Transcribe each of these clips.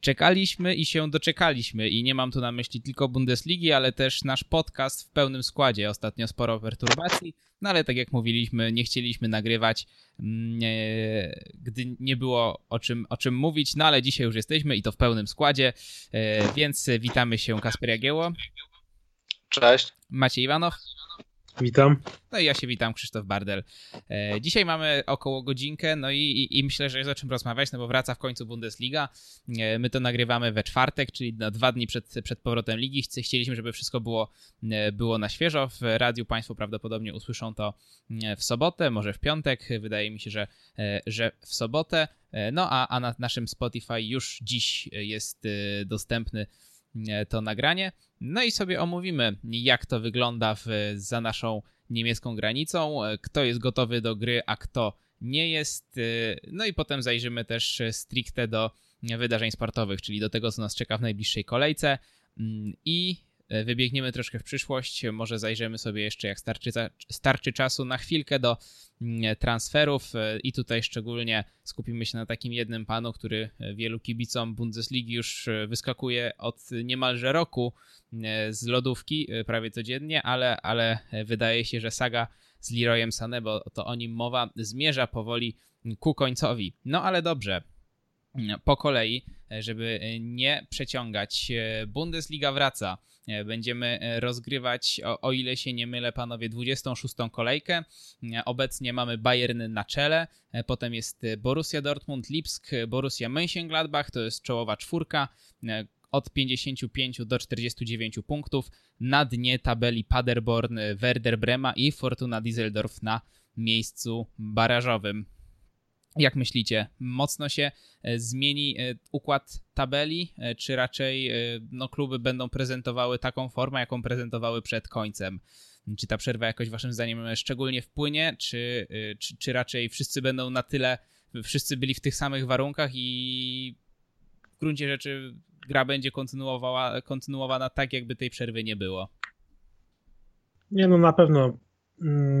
czekaliśmy i się doczekaliśmy i nie mam tu na myśli tylko Bundesligi, ale też nasz podcast w pełnym składzie. Ostatnio sporo perturbacji, no ale tak jak mówiliśmy, nie chcieliśmy nagrywać, mm, gdy nie było o czym, o czym mówić, no ale dzisiaj już jesteśmy i to w pełnym składzie, e, więc witamy się Kasper Jagieło. Cześć. Maciej Iwanow. Witam. No i ja się witam, Krzysztof Bardel. E, dzisiaj mamy około godzinkę, no i, i, i, myślę, że jest o czym rozmawiać, no bo wraca w końcu Bundesliga. E, my to nagrywamy we czwartek, czyli na dwa dni przed, przed powrotem ligi. Chcieliśmy, żeby wszystko było, e, było na świeżo. W radiu Państwo prawdopodobnie usłyszą to w sobotę, może w piątek. Wydaje mi się, że, że w sobotę. No a, a na naszym Spotify już dziś jest dostępny to nagranie. No i sobie omówimy, jak to wygląda w, za naszą niemiecką granicą, kto jest gotowy do gry, a kto nie jest. No i potem zajrzymy też stricte do wydarzeń sportowych, czyli do tego, co nas czeka w najbliższej kolejce. I E, wybiegniemy troszkę w przyszłość, może zajrzymy sobie jeszcze, jak starczy, starczy czasu, na chwilkę do mm, transferów e, i tutaj szczególnie skupimy się na takim jednym panu, który wielu kibicom Bundesligi już e, wyskakuje od niemalże roku z lodówki prawie codziennie, ale, ale wydaje się, że saga z Leroyem Sané, bo to o nim mowa, zmierza powoli ku końcowi. No ale dobrze, po kolei, żeby nie przeciągać. Bundesliga wraca. Będziemy rozgrywać, o, o, ile się nie mylę, panowie, 26. kolejkę. Obecnie mamy Bayern na czele, potem jest Borussia Dortmund, Lipsk, Borussia Mönchengladbach, to jest czołowa czwórka od 55 do 49 punktów. Na dnie tabeli Paderborn, Werder Brema i Fortuna Düsseldorf na miejscu barażowym. Jak myślicie, mocno się e, zmieni e, układ tabeli, e, czy raczej no, kluby będą prezentowały taką formę, jaką prezentowały przed końcem? Czy ta przerwa jakoś waszym zdaniem szczególnie wpłynie, czy, czy, czy raczej wszyscy będą na tyle, wszyscy byli w tych samych warunkach i w gruncie rzeczy gra będzie kontynuowała, kontynuowana tak, jakby tej przerwy nie było? Nie, no na pewno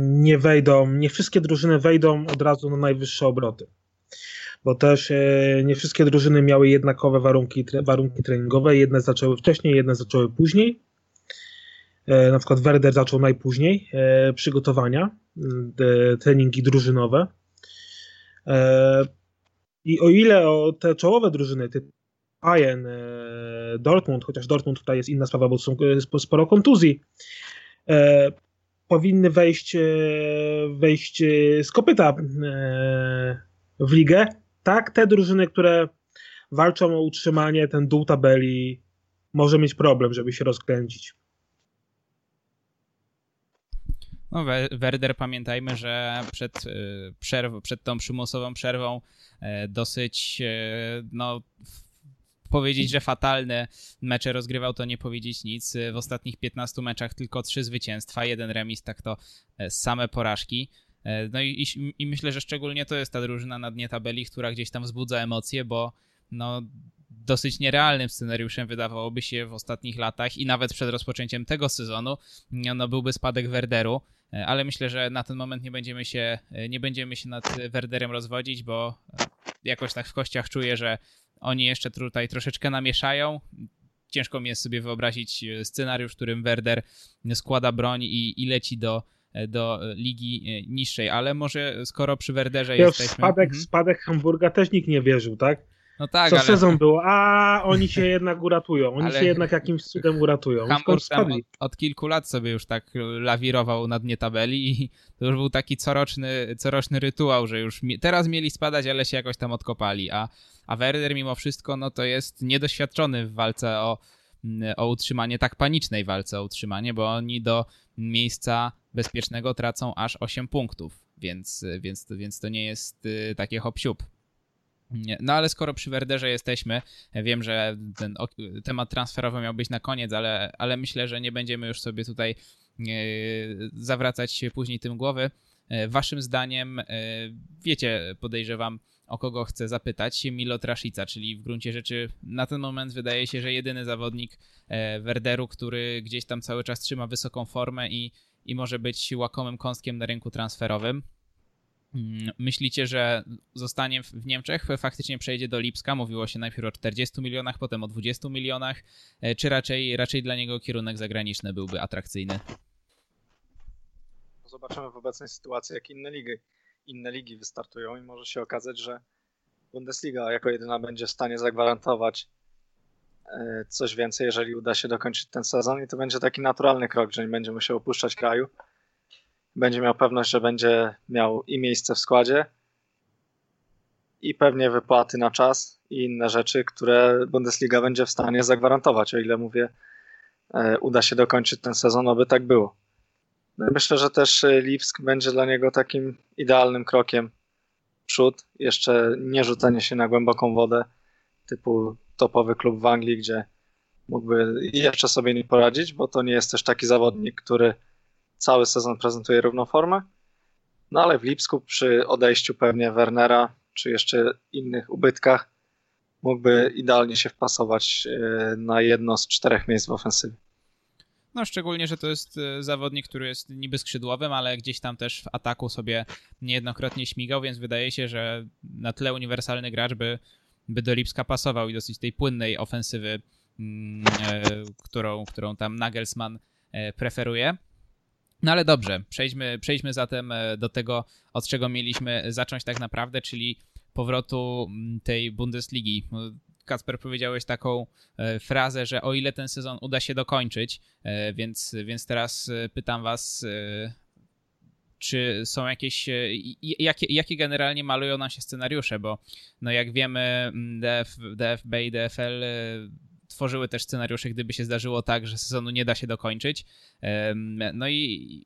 nie wejdą, nie wszystkie drużyny wejdą od razu na najwyższe obroty. Bo też e, nie wszystkie drużyny miały jednakowe warunki, warunki treningowe. Jedne zaczęły wcześniej, jedne zaczęły później. E, na przykład Werder zaczął najpóźniej e, przygotowania, treningi drużynowe. I o ile o te czołowe drużyny, typu Bayern, Dortmund, chociaż Dortmund tutaj jest inna sprawa, bo są sporo kontuzji, powinny wejść, e, wejść e, z kopyta e, w ligę. Tak, te drużyny, które walczą o utrzymanie, ten dół tabeli może mieć problem, żeby się rozkręcić. No, Werder pamiętajmy, że przed, przerw, przed tą przymusową przerwą dosyć no, powiedzieć, że fatalne mecze rozgrywał, to nie powiedzieć nic. W ostatnich 15 meczach tylko 3 zwycięstwa, jeden remis, tak to e, same porażki. E, no i, i, i, myślę, że szczególnie to jest ta drużyna na dnie tabeli, która gdzieś tam wzbudza emocje, bo no, dosyć nierealnym scenariuszem wydawałoby się w ostatnich latach i nawet przed rozpoczęciem tego sezonu no, byłby spadek Werderu, e, ale myślę, że na ten moment nie będziemy się, nie będziemy się nad Werderem rozwodzić, bo jakoś tak w kościach czuję, że oni jeszcze tutaj troszeczkę namieszają. Ciężko mi jest sobie wyobrazić e, scenariusz, w którym Werder składa broń i, i leci do, e, do ligi e, niższej, ale może skoro przy Werderze ja jesteśmy... Spadek, mhm. spadek Hamburga też nikt nie wierzył, tak? No tak, Co ale... sezon było, a oni się jednak uratują, oni ale... się jednak jakimś cudem uratują. Hamburg tam od, od, kilku lat sobie już tak lawirował na dnie tabeli i to już był taki coroczny, coroczny rytuał, że już mi... teraz mieli spadać, ale się jakoś tam odkopali, a, a Werder mimo wszystko no to jest niedoświadczony w walce o, o utrzymanie, tak panicznej walce o utrzymanie, bo oni do miejsca bezpiecznego tracą aż 8 punktów, więc, więc, więc to nie jest y, takie hop -siup. No ale skoro przy Werderze jesteśmy, wiem, że ten temat transferowy miał być na koniec, ale, ale myślę, że nie będziemy już sobie tutaj e, zawracać później tym głowy. E, waszym zdaniem, e, wiecie, podejrzewam, o kogo chcę zapytać, Milo Traszica, czyli w gruncie rzeczy na ten moment wydaje się, że jedyny zawodnik Werderu, który gdzieś tam cały czas trzyma wysoką formę i, i może być łakomym kąskiem na rynku transferowym. Mm, myślicie, że zostanie w Niemczech, faktycznie przejdzie do Lipska? Mówiło się najpierw o 40 milionach, potem o 20 milionach. E, czy raczej, raczej dla niego kierunek zagraniczny byłby atrakcyjny? Zobaczymy w obecnej sytuacji, jak inne ligi, inne ligi wystartują i może się okazać, że Bundesliga jako jedyna będzie w stanie zagwarantować e, coś więcej, jeżeli uda się dokończyć ten sezon i to będzie taki naturalny krok, że nie będzie musiał opuszczać kraju będzie miał pewność, że będzie miał i miejsce w składzie, i pewnie wypłaty na czas i inne rzeczy, które Bundesliga będzie w stanie zagwarantować. O ile mówię, e, uda się dokończyć ten sezon, aby tak było. No myślę, że też e, Lipsk będzie dla niego takim idealnym krokiem w przód. Jeszcze nie rzucenie się na głęboką wodę, typu topowy klub w Anglii, gdzie mógłby jeszcze sobie nie poradzić, bo to nie jest też taki zawodnik, który cały sezon prezentuje równą formę. No ale w Lipsku przy odejściu pewnie Wernera, czy jeszcze innych ubytkach, mógłby idealnie się wpasować e, na jedno z czterech miejsc w ofensywie. No szczególnie, że to jest e, zawodnik, który jest niby skrzydłowym, ale gdzieś tam też w ataku sobie niejednokrotnie śmigał, więc wydaje się, że na tle uniwersalny gracz by, by do Lipska pasował i dosyć tej płynnej ofensywy, mm, e, którą, którą tam Nagelsmann preferuje. No ale dobrze, przejdźmy, przejdźmy zatem e, do tego, od czego mieliśmy zacząć tak naprawdę, czyli powrotu mm, tej Bundesligi. No, Kasper, powiedziałeś taką e, frazę, że o ile ten sezon uda się dokończyć, e, więc, więc teraz pytam was, czy są jakieś, jakie, jakie generalnie malują nam się scenariusze, bo no jak wiemy mm, DF, DFB i DFL tworzyły też scenariusze, gdyby się zdarzyło tak, że sezonu nie da się dokończyć. No i,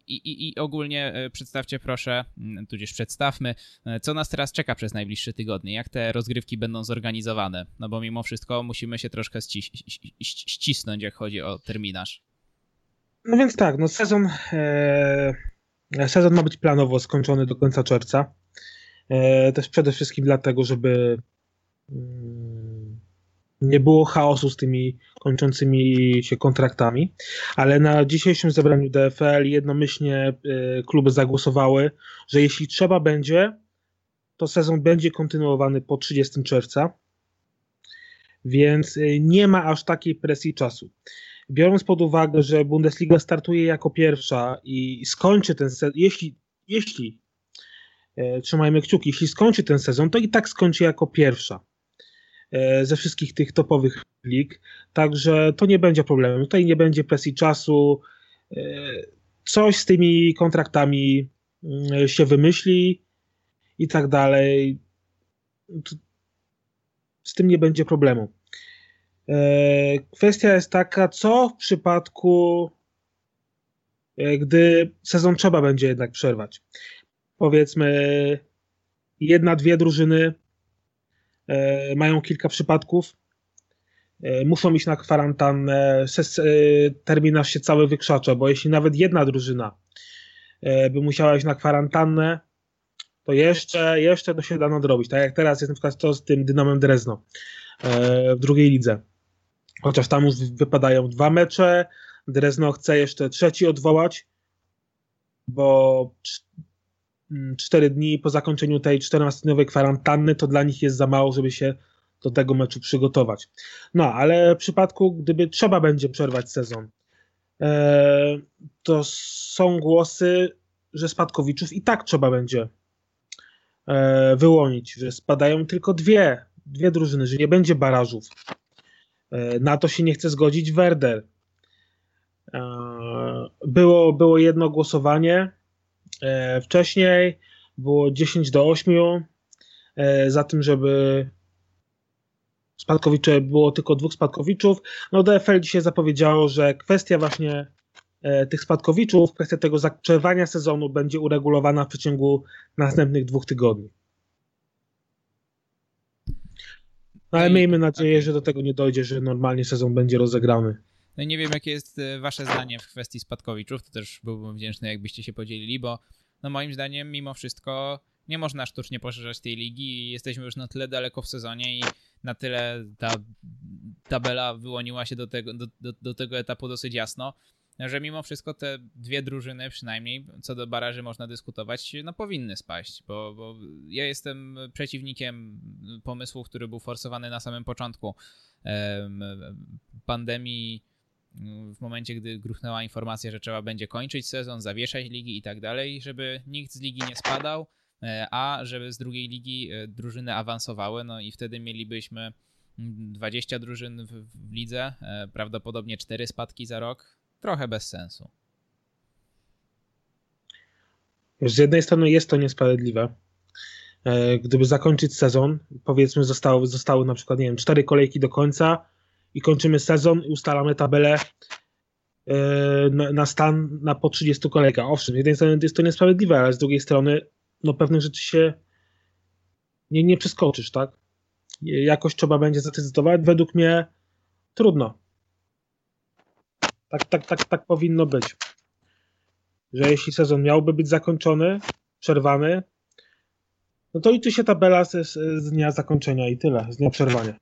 i, i ogólnie e, przedstawcie proszę, mm, tudzież przedstawmy, e, co nas teraz czeka przez najbliższe tygodnie, jak te rozgrywki będą zorganizowane, no bo mimo wszystko musimy się troszkę ścisnąć, jak chodzi o terminarz. No więc tak, no sezon, e, sezon ma być planowo skończony do końca czerwca. E, też przede wszystkim dlatego, żeby mm, nie było chaosu z tymi kończącymi się kontraktami, ale na dzisiejszym zebraniu DFL jednomyślnie y, kluby zagłosowały, że jeśli trzeba będzie, to sezon będzie kontynuowany po 30 czerwca, więc y, nie ma aż takiej presji czasu. Biorąc pod uwagę, że Bundesliga startuje jako pierwsza i skończy ten sezon, jeśli, jeśli e, trzymajmy kciuki, jeśli skończy ten sezon, to i tak skończy jako pierwsza. E, ze wszystkich tych topowych lig, także to nie będzie problemu. Tutaj nie będzie presji czasu. E, coś z tymi kontraktami mm, się wymyśli i tak dalej. Z tym nie będzie problemu. E, kwestia jest taka, co w przypadku, gdy sezon trzeba będzie jednak przerwać. Powiedzmy, jedna, dwie drużyny mają kilka przypadków, e, muszą iść na kwarantannę, e, terminarz się cały wykrzacza, bo jeśli nawet jedna drużyna by musiała iść na kwarantannę, to jeszcze, jeszcze to się da nadrobić. Tak jak teraz jest na przykład to z tym Dynamem Drezno w drugiej lidze. Chociaż tam już wypadają dwa mecze, Drezno chce jeszcze trzeci odwołać, bo 4 dni po zakończeniu tej 14-dniowej kwarantanny, to dla nich jest za mało, żeby się do tego meczu przygotować. No, ale w przypadku, gdyby trzeba będzie przerwać sezon, e, to są głosy, że spadkowiczów i tak trzeba będzie e, wyłonić, że spadają tylko dwie, dwie drużyny, że nie będzie barażów. E, na to się nie chce zgodzić Werder. Było, było jedno głosowanie, wcześniej było 10 do 8 e, za tym, żeby spadkowicze było tylko dwóch spadkowiczów. No DFL dzisiaj zapowiedziało, że kwestia właśnie e, tych spadkowiczów, kwestia tego przerwania sezonu będzie uregulowana w przeciągu następnych dwóch tygodni. No, ale miejmy nadzieję, że do tego nie dojdzie, że normalnie sezon będzie rozegrany. No i nie wiem, jakie jest e, wasze zdanie w kwestii spadkowiczów, to też byłbym wdzięczny, jakbyście się podzielili, bo no moim zdaniem mimo wszystko nie można sztucznie poszerzać tej ligi i jesteśmy już na tyle daleko w sezonie i na tyle ta tabela wyłoniła się do tego, do, do, do tego etapu dosyć jasno, że mimo wszystko te dwie drużyny, przynajmniej co do baraży można dyskutować, no powinny spaść, bo, bo ja jestem przeciwnikiem pomysłu, który był forsowany na samym początku pandemii w momencie, gdy gruchnęła informacja, że trzeba będzie kończyć sezon, zawieszać ligi i tak dalej, żeby nikt z ligi nie spadał, e, a żeby z drugiej ligi e, drużyny awansowały, no i wtedy mielibyśmy 20 drużyn w, w lidze, e, prawdopodobnie 4 spadki za rok, trochę bez sensu. Z jednej strony jest to niesprawiedliwe. Gdyby zakończyć sezon, powiedzmy zostały, zostały na przykład, nie wiem, cztery kolejki do końca, i kończymy sezon i ustalamy tabelę e, na, stan na po 30 kolejkach. Owszem, z jednej strony jest to niesprawiedliwe, ale z drugiej strony no pewnych rzeczy się nie, nie przeskoczysz, tak? Jakoś trzeba będzie zdecydować. Według mnie trudno. Tak, tak, tak, tak powinno być. Że jeśli sezon miałby być zakończony, przerwany, no to liczy się tabela z, z dnia zakończenia i tyle, z dnia przerwania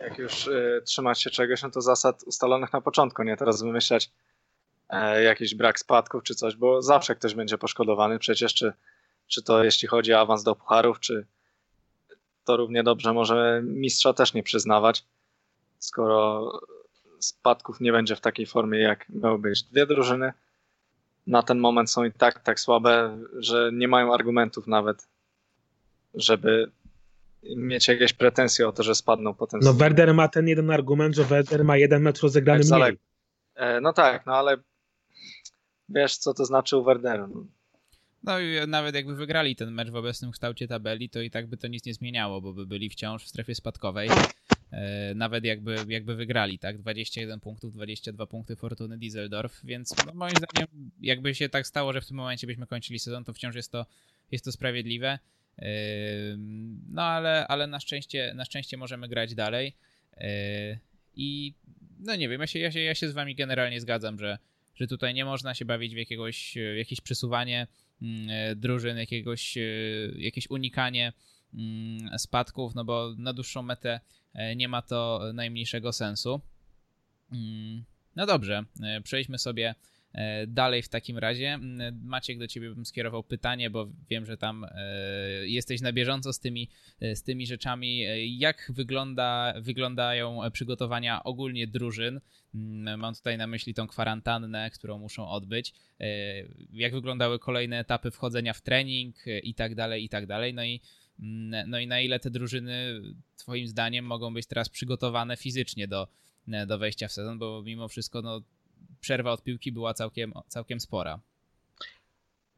jak już y, trzymać się czegoś, no to zasad ustalonych na początku, nie teraz wymyślać e, jakiś brak spadków czy coś, bo zawsze ktoś będzie poszkodowany przecież, czy, czy to jeśli chodzi o awans do pucharów, czy to równie dobrze może mistrza też nie przyznawać, skoro spadków nie będzie w takiej formie, jak miały być dwie drużyny. Na ten moment są i tak tak słabe, że nie mają argumentów nawet, żeby mieć jakieś pretensje o to, że spadną potem. No Werder ma ten jeden argument, że Werder ma jeden mecz rozegrany tak, mniej. E, no tak, no ale wiesz, co to znaczy u Werderu. No. no i nawet jakby wygrali ten mecz w obecnym kształcie tabeli, to i tak by to nic nie zmieniało, bo by byli wciąż w strefie spadkowej. E, nawet jakby, jakby wygrali, tak? 21 punktów, 22 punkty Fortuny Düsseldorf, więc no moim zdaniem jakby się tak stało, że w tym momencie byśmy kończyli sezon, to wciąż jest to, jest to sprawiedliwe. No ale, ale na, szczęście, na szczęście możemy grać dalej. Yy, I no nie wiem, ja się, ja się, ja się z wami generalnie zgadzam, że, że tutaj nie można się bawić w jakiegoś, jakieś przesuwanie mm, drużyn, jakiegoś, yy, jakieś unikanie mm, spadków, no bo na dłuższą metę e, nie ma to najmniejszego sensu. Mm, no dobrze, e, przejdźmy sobie E, dalej w takim razie, Maciek, do ciebie bym skierował pytanie, bo wiem, że tam e, jesteś na bieżąco z tymi, e, z tymi rzeczami. Jak wygląda, wyglądają przygotowania ogólnie drużyn? Mam tutaj na myśli tą kwarantannę, którą muszą odbyć. Jak wyglądały kolejne etapy wchodzenia w trening i tak dalej, i tak dalej. No i, no i na ile te drużyny, Twoim zdaniem, mogą być teraz przygotowane fizycznie do, do wejścia w sezon, bo mimo wszystko no, przerwa od piłki była całkiem, całkiem spora.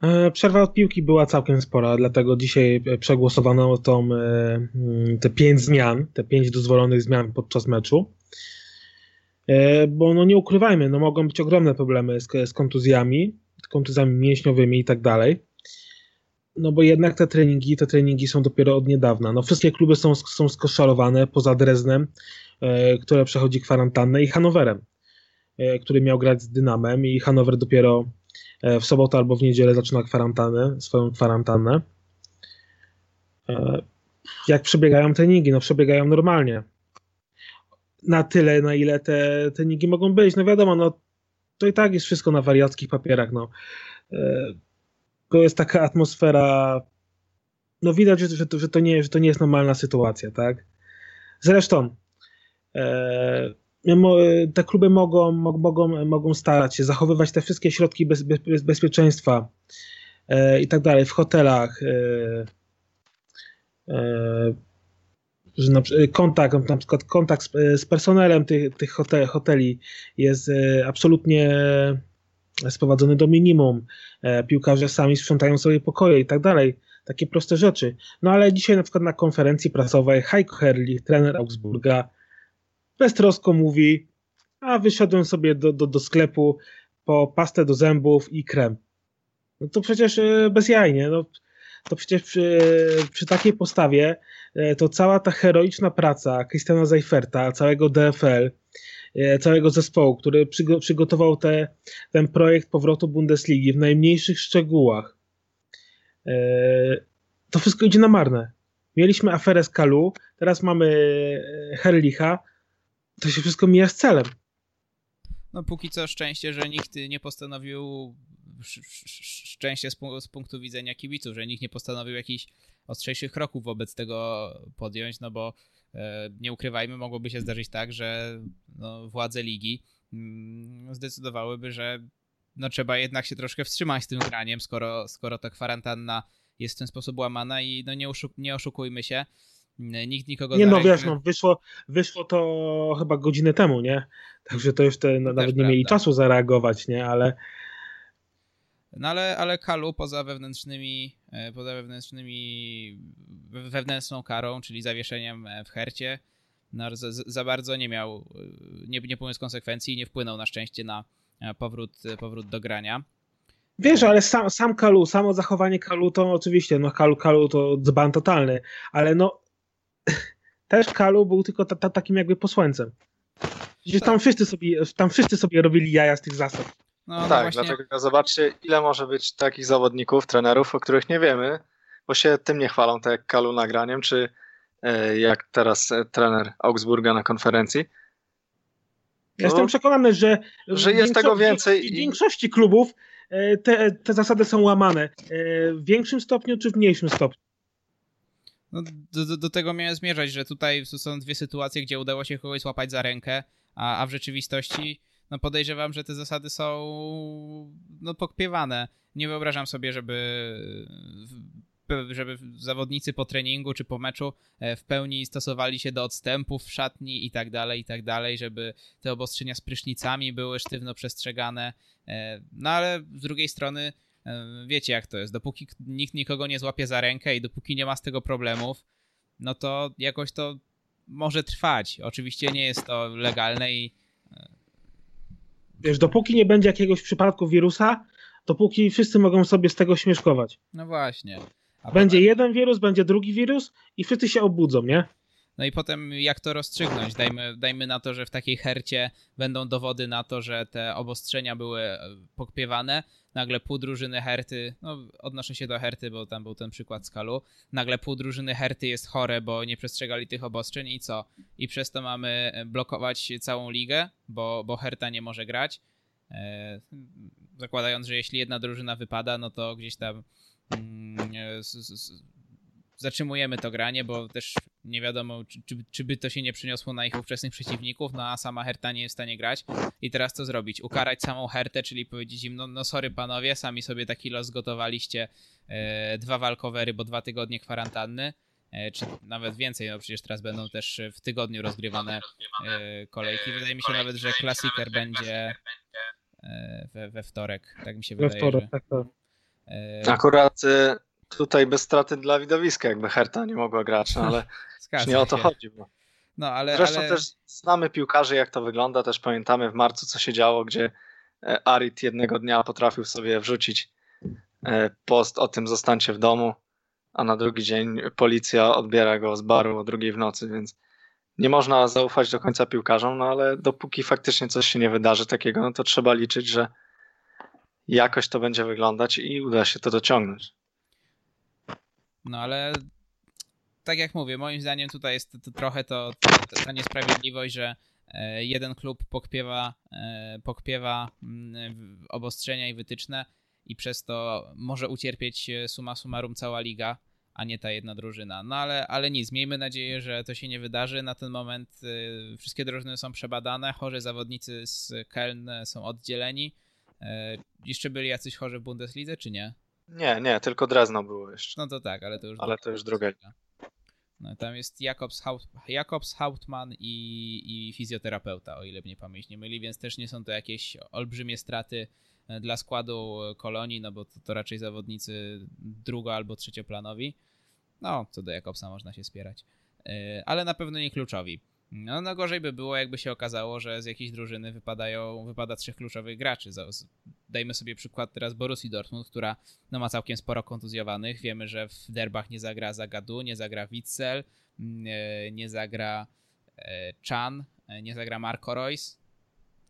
E, przerwa od piłki była całkiem spora, dlatego dzisiaj przegłosowano tą, e, mm, te pięć zmian, te pięć dozwolonych zmian podczas meczu. E, bo no nie ukrywajmy, no mogą być ogromne problemy z, z kontuzjami, kontuzjami mięśniowymi i tak dalej. No bo jednak te treningi, te treningi są dopiero od niedawna. No wszystkie kluby są, są skoszarowane poza Dreznem, które przechodzi kwarantannę i Hanowerem. E, który miał grać z Dynamem i Hanower dopiero e, w sobotę albo w niedzielę zaczyna kwarantannę, swoją kwarantannę. E, jak przebiegają treningi? No przebiegają normalnie. Na tyle, na ile te treningi mogą być. No wiadomo, no to i tak jest wszystko na wariackich papierach. No. To jest taka atmosfera. No widać, że, to, że, to nie, że to nie jest normalna sytuacja, tak? Zresztą te kluby mogą, mogą, mogą starać się zachowywać te wszystkie środki bez, bez, bezpieczeństwa e, i tak dalej w hotelach. E, e, kontakt, na przykład kontakt z, z personelem tych, tych hotel, hoteli jest e, absolutnie sprowadzony do minimum. E, piłkarze sami sprzątają sobie pokoje i tak dalej. Takie proste rzeczy. No ale dzisiaj na przykład na konferencji prasowej Heiko Herrlich, trener Augsburga, beztrosko mówi, a wyszedłem sobie do, do, do sklepu po pastę do zębów i krem. No to przecież e, bezjajnie, no to przecież przy, przy takiej postawie e, to cała ta heroiczna praca Christiana Zeiferta, całego DFL, e, całego zespołu, który przygotował te, ten projekt powrotu Bundesligi w najmniejszych szczegółach, to wszystko idzie na marne. Mieliśmy aferę z Kalu, teraz mamy Herlicha, to się wszystko mija z celem. No póki co szczęście, że nikt nie postanowił, szczęście z, punktu widzenia kibiców, że nikt nie postanowił jakichś ostrzejszych kroków wobec tego podjąć, no bo e, nie ukrywajmy, mogłoby się zdarzyć tak, że no, władze ligi mm, zdecydowałyby, że no trzeba jednak się troszkę wstrzymać z tym graniem, skoro, skoro ta kwarantanna jest w ten sposób łamana i no nie, nie oszukujmy się, nikt nikogo Nie no rękę... wiesz, no wyszło, wyszło to chyba godzinę temu, nie? Także to już te, no, nawet nie prawda. mieli czasu zareagować, nie? Ale no ale, ale Kalu poza wewnętrznymi, e, poza wewnętrznymi, wewnętrzną karą, czyli zawieszeniem e, w hercie, no, za, za, bardzo nie miał, e, nie, nie poniósł konsekwencji i nie wpłynął na szczęście na powrót, powrót do grania. Wiesz, ale sam, sam Kalu, samo zachowanie Kalu to oczywiście, no Kalu, Kalu to dzban totalny, ale no też Kalu był tylko ta, ta, takim jakby posłańcem. Tak. tam, wszyscy sobie, tam wszyscy sobie robili jaja z tych zasad. No, no tak, właśnie... dlatego zobaczcie, ile może być takich zawodników, trenerów, o których nie wiemy, bo się tym nie chwalą, tak jak Kalu nagraniem, czy e, jak teraz e, trener Augsburga na konferencji. Ja jestem no, przekonany, że, że jest tego więcej. W większości klubów e, te, te zasady są łamane. W większym stopniu czy w mniejszym stopniu. No, do, do, tego miałem zmierzać, że tutaj są dwie sytuacje, gdzie udało się kogoś złapać za rękę, a, a w rzeczywistości no podejrzewam, że te zasady są no pokpiewane. Nie wyobrażam sobie, żeby żeby zawodnicy po treningu czy po meczu e, w pełni stosowali się do odstępów w szatni i tak dalej, i tak dalej, żeby te obostrzenia z prysznicami były sztywno przestrzegane. E, no ale z drugiej strony wiecie jak to jest, dopóki nikt nikogo nie złapie za rękę i dopóki nie ma z tego problemów, no to jakoś to może trwać. Oczywiście nie jest to legalne i Wiesz, dopóki nie będzie jakiegoś przypadku wirusa, dopóki wszyscy mogą sobie z tego śmieszkować. No właśnie. A będzie potem... jeden wirus, będzie drugi wirus i wszyscy się obudzą, nie? No i potem jak to rozstrzygnąć? Dajmy, dajmy na to, że w takiej hercie będą dowody na to, że te obostrzenia były e, pokpiewane. Nagle pół drużyny herty, no odnoszę się do herty, bo tam był ten przykład skalu. Nagle pół drużyny herty jest chore, bo nie przestrzegali tych obostrzeń i co? I przez to mamy e, blokować całą ligę, bo, bo herta nie może grać. E, zakładając, że jeśli jedna drużyna wypada, no to gdzieś tam mm, zatrzymujemy to granie, bo też nie wiadomo, czy, czy, czy, by to się nie przyniosło na ich ówczesnych przeciwników, no a sama Herta nie jest w stanie grać. I teraz co zrobić? Ukarać samą Hertę, czyli powiedzieć im, no, no sorry panowie, sami sobie taki los zgotowaliście, e, dwa walkowery, bo dwa tygodnie kwarantanny, e, czy nawet więcej, no przecież teraz będą też w tygodniu rozgrywane e, kolejki. Wydaje mi się nawet, że klasiker będzie e, we, we, wtorek, tak mi się we wydaje. Wtorek, że... tak, tak. E, Akurat e, tutaj bez straty dla widowiska, jakby Herta nie mogła grać, no ale nie o to się. chodzi. Bo... No, ale, Zresztą ale... też znamy piłkarzy, jak to wygląda, też pamiętamy w marcu, co się działo, gdzie e, Arit jednego dnia potrafił sobie wrzucić e, post o tym zostańcie w domu, a na drugi dzień policja odbiera go z baru o drugiej w nocy, więc nie można zaufać do końca piłkarzom, no ale dopóki faktycznie coś się nie wydarzy takiego, no to trzeba liczyć, że jakoś to będzie wyglądać i uda się to dociągnąć. No ale tak jak mówię, moim zdaniem tutaj jest to, to trochę to, to, ta niesprawiedliwość, że e, jeden klub pokpiewa, e, pokpiewa mm, obostrzenia i wytyczne i przez to może ucierpieć e, suma summarum cała liga, a nie ta jedna drużyna. No ale, ale nic, miejmy nadzieję, że to się nie wydarzy. Na ten moment wszystkie drużyny są przebadane, chorzy zawodnicy z Keln są oddzieleni. Jeszcze byli jacyś chorzy w Bundeslidze, czy nie? Nie, nie, tylko Drezno było jeszcze. No to tak, ale to już... Ale to już druga no, tam jest Jakobs, Haut, Jakobs Hautman i, i fizjoterapeuta, o ile mnie pamięć nie myli, więc też nie są to jakieś olbrzymie straty e, dla składu kolonii, no bo to, to raczej zawodnicy drugo- albo trzecioplanowi. No, co do Jakobsa można się spierać. E, ale na pewno nie kluczowi. No, no gorzej by było, jakby się okazało, że z jakiejś drużyny wypadają, wypada trzech kluczowych graczy. Dajmy sobie przykład teraz Borussii Dortmund, która no, ma całkiem sporo kontuzjowanych. Wiemy, że w derbach nie zagra Zagadu, nie zagra Witzel, mm, e, nie zagra e, Chan, e, nie zagra Marco Reus.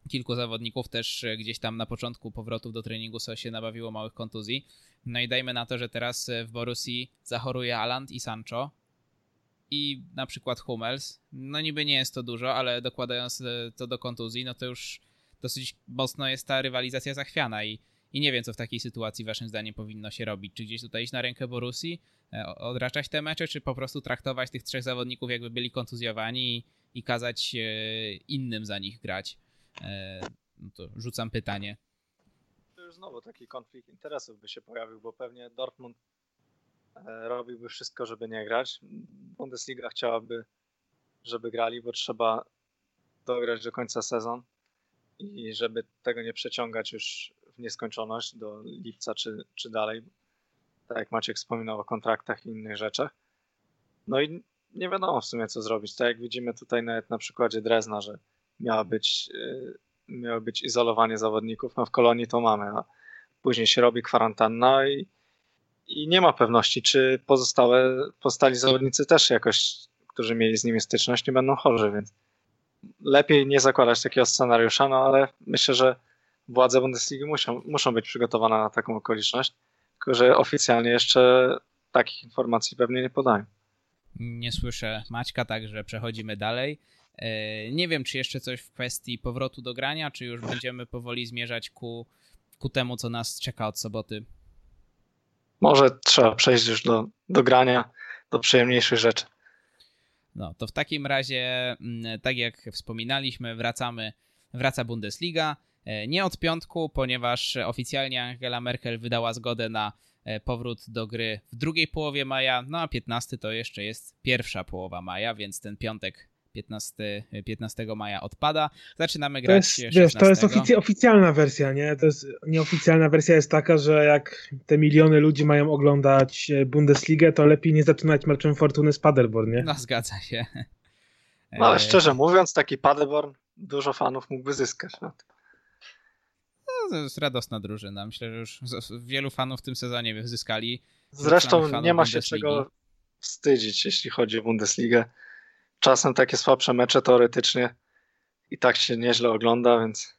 Kilku zawodników też gdzieś tam na początku powrotów do treningu się nabawiło małych kontuzji. No i dajmy na to, że teraz w Borussii zachoruje Aland i Sancho, i na przykład Hummels, no niby nie jest to dużo, ale dokładając to do kontuzji, no to już dosyć mocno jest ta rywalizacja zachwiana i, i nie wiem, co w takiej sytuacji waszym zdaniem powinno się robić. Czy gdzieś tutaj iść na rękę Borusi, e, odraczać te mecze, czy po prostu traktować tych trzech zawodników jakby byli kontuzjowani i, i kazać e, innym za nich grać? E, no to rzucam pytanie. To już znowu taki konflikt interesów by się pojawił, bo pewnie Dortmund robiłby wszystko, żeby nie grać. Bundesliga chciałaby, żeby grali, bo trzeba dograć do końca sezon i żeby tego nie przeciągać już w nieskończoność do lipca czy, czy dalej, tak jak Maciek wspominał o kontraktach i innych rzeczach. No i nie wiadomo w sumie co zrobić. Tak jak widzimy tutaj nawet na przykładzie Drezna, że być, yy, miało być izolowanie zawodników, no w kolonii to mamy, a później się robi kwarantanna i, i nie ma pewności, czy pozostałe, pozostali zawodnicy też jakoś, którzy mieli z nimi styczność, nie będą chorzy, więc lepiej nie zakładać takiego scenariusza, no ale myślę, że władze Bundesligi muszą, muszą być przygotowane na taką okoliczność, tylko że oficjalnie jeszcze takich informacji pewnie nie podają. Nie słyszę Maćka, także przechodzimy dalej. E, nie wiem, czy jeszcze coś w kwestii powrotu do grania, czy już będziemy powoli zmierzać ku, ku temu, co nas czeka od soboty. Może trzeba przejść już do, do grania, do przyjemniejszych rzeczy. No, to w takim razie, mm, tak jak wspominaliśmy, wracamy, wraca Bundesliga. E, nie od piątku, ponieważ oficjalnie Angela Merkel wydała zgodę na e, powrót do gry w drugiej połowie maja, no a 15 to jeszcze jest pierwsza połowa maja, więc ten piątek 15, 15 maja odpada. Zaczynamy grać to jest, Wiesz, to jest ofic oficjalna wersja, nie? To jest nieoficjalna wersja jest taka, że jak te miliony ludzi mają oglądać e, Bundesligę, to lepiej nie zaczynać meczem Fortuny z Paderborn, nie? No, zgadza się. No, ale szczerze mówiąc, taki Paderborn dużo fanów mógłby zyskać na tym. No, to jest radosna drużyna. Myślę, że już wielu fanów w tym sezonie zyskali. Zresztą nie ma się czego wstydzić, jeśli chodzi o Bundesligę czasem takie słabsze mecze teoretycznie i tak się nieźle ogląda, więc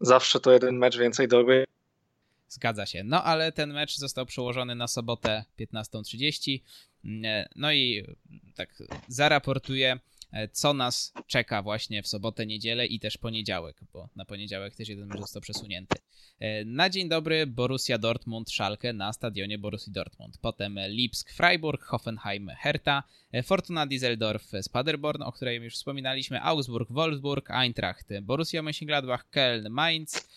zawsze to jeden mecz więcej do gry. Zgadza się. No ale ten mecz został przełożony na sobotę 15.30. No i tak zaraportuję co nas czeka właśnie w sobotę, niedzielę i też poniedziałek, bo na poniedziałek też jeden mecz został przesunięty. E, na dzień dobry Borussia Dortmund Schalke na stadionie Borussia Dortmund. Potem Lipsk Freiburg, Hoffenheim Hertha, e, Fortuna Düsseldorf z Paderborn, o której już wspominaliśmy, Augsburg Wolfsburg, Eintracht, Borussia Mönchengladbach, Köln Mainz,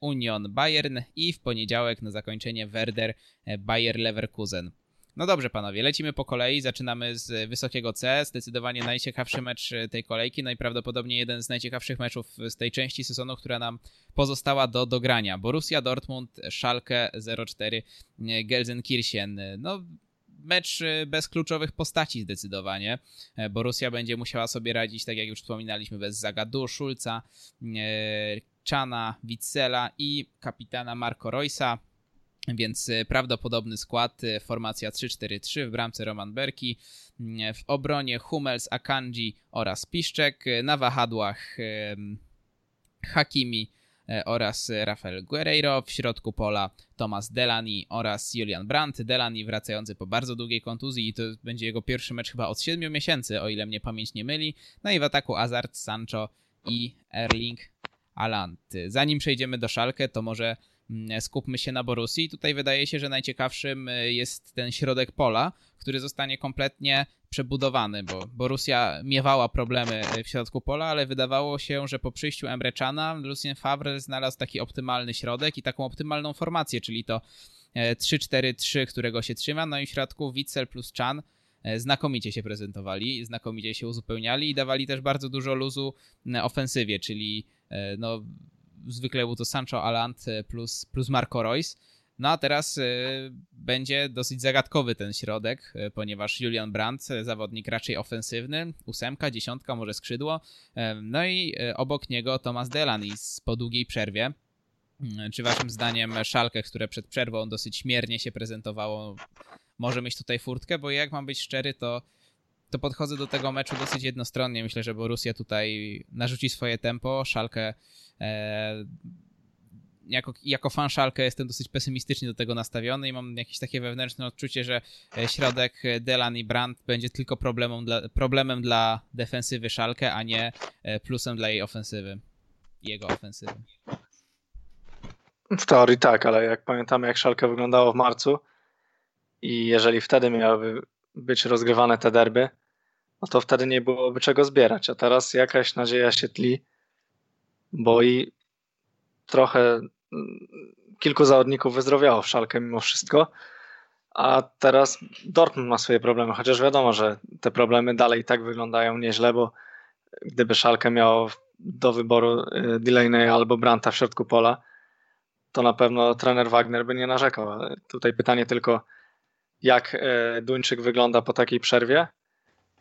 Union Bayern i w poniedziałek na zakończenie Werder Bayer Leverkusen. No dobrze, panowie, lecimy po kolei. Zaczynamy z wysokiego C. Zdecydowanie najciekawszy mecz e, tej kolejki. Najprawdopodobniej jeden z najciekawszych meczów z tej części sezonu, która nam pozostała do dogrania. Borussia Dortmund, Schalke 04, e, Gelsenkirchen. No, mecz e, bez kluczowych postaci zdecydowanie. Borussia będzie musiała sobie radzić, tak jak już wspominaliśmy, bez Zagadu, Schulza, Czana, Witzela i kapitana Marco Roysa. Więc e, prawdopodobny skład, e, formacja 3-4-3 w bramce Roman Berki, w obronie Hummels, Akanji oraz Piszczek, e, na wahadłach Hakimi oraz Rafael Guerreiro, w środku pola Thomas Delany oraz Julian Brandt. Delany wracający po bardzo długiej kontuzji i to będzie jego pierwszy mecz chyba od 7 miesięcy, o ile mnie pamięć nie myli. No i w ataku Azard, Sancho i Erling Haaland. Zanim przejdziemy do Szalkę, to może skupmy się na Borussii. Tutaj wydaje się, że najciekawszym y, jest ten środek pola, który zostanie kompletnie przebudowany, bo Borussia miewała problemy y, w środku pola, ale wydawało się, że po przyjściu Emre Cana Lucien Favre znalazł taki optymalny środek i taką optymalną formację, czyli to 3-4-3, e, którego się trzyma, no i w środku Witzel plus Chan e, znakomicie się prezentowali, znakomicie się uzupełniali i dawali też bardzo dużo luzu ofensywie, czyli e, no, zwykle był to Sancho Alant plus, plus Marco Reus. No a teraz y, będzie dosyć zagadkowy ten środek, y, ponieważ Julian Brandt, zawodnik raczej ofensywny, ósemka, dziesiątka, może skrzydło. No i obok niego Thomas Delaney po długiej przerwie. Czy waszym zdaniem Szalkę, które przed przerwą dosyć śmiernie się prezentowało, może mieć tutaj furtkę? Bo jak mam być szczery, to, to podchodzę do tego meczu dosyć jednostronnie. Myślę, że Borussia tutaj narzuci swoje tempo. Szalkę E, jako, jako fan Szalkę jestem dosyć pesymistycznie do tego nastawiony i mam jakieś takie wewnętrzne odczucie, że e, środek Delan i Brandt będzie tylko problemem dla, problemem dla defensywy Szalkę, a nie e, plusem dla jej ofensywy. jego ofensywą. W teorii tak, ale jak pamiętamy, jak Szalkę wyglądało w marcu i jeżeli wtedy miałyby być rozgrywane te derby, no to wtedy nie byłoby czego zbierać. A teraz jakaś nadzieja się tli, bo i trochę mm, kilku zawodników wyzdrowiało w Szalkę mimo wszystko, a teraz Dortmund ma swoje problemy, chociaż wiadomo, że te problemy dalej tak wyglądają nieźle, bo gdyby Szalkę miało do wyboru y, Delaney albo Branta w środku pola, to na pewno trener Wagner by nie narzekał. Tutaj pytanie tylko, jak e, Duńczyk wygląda po takiej przerwie.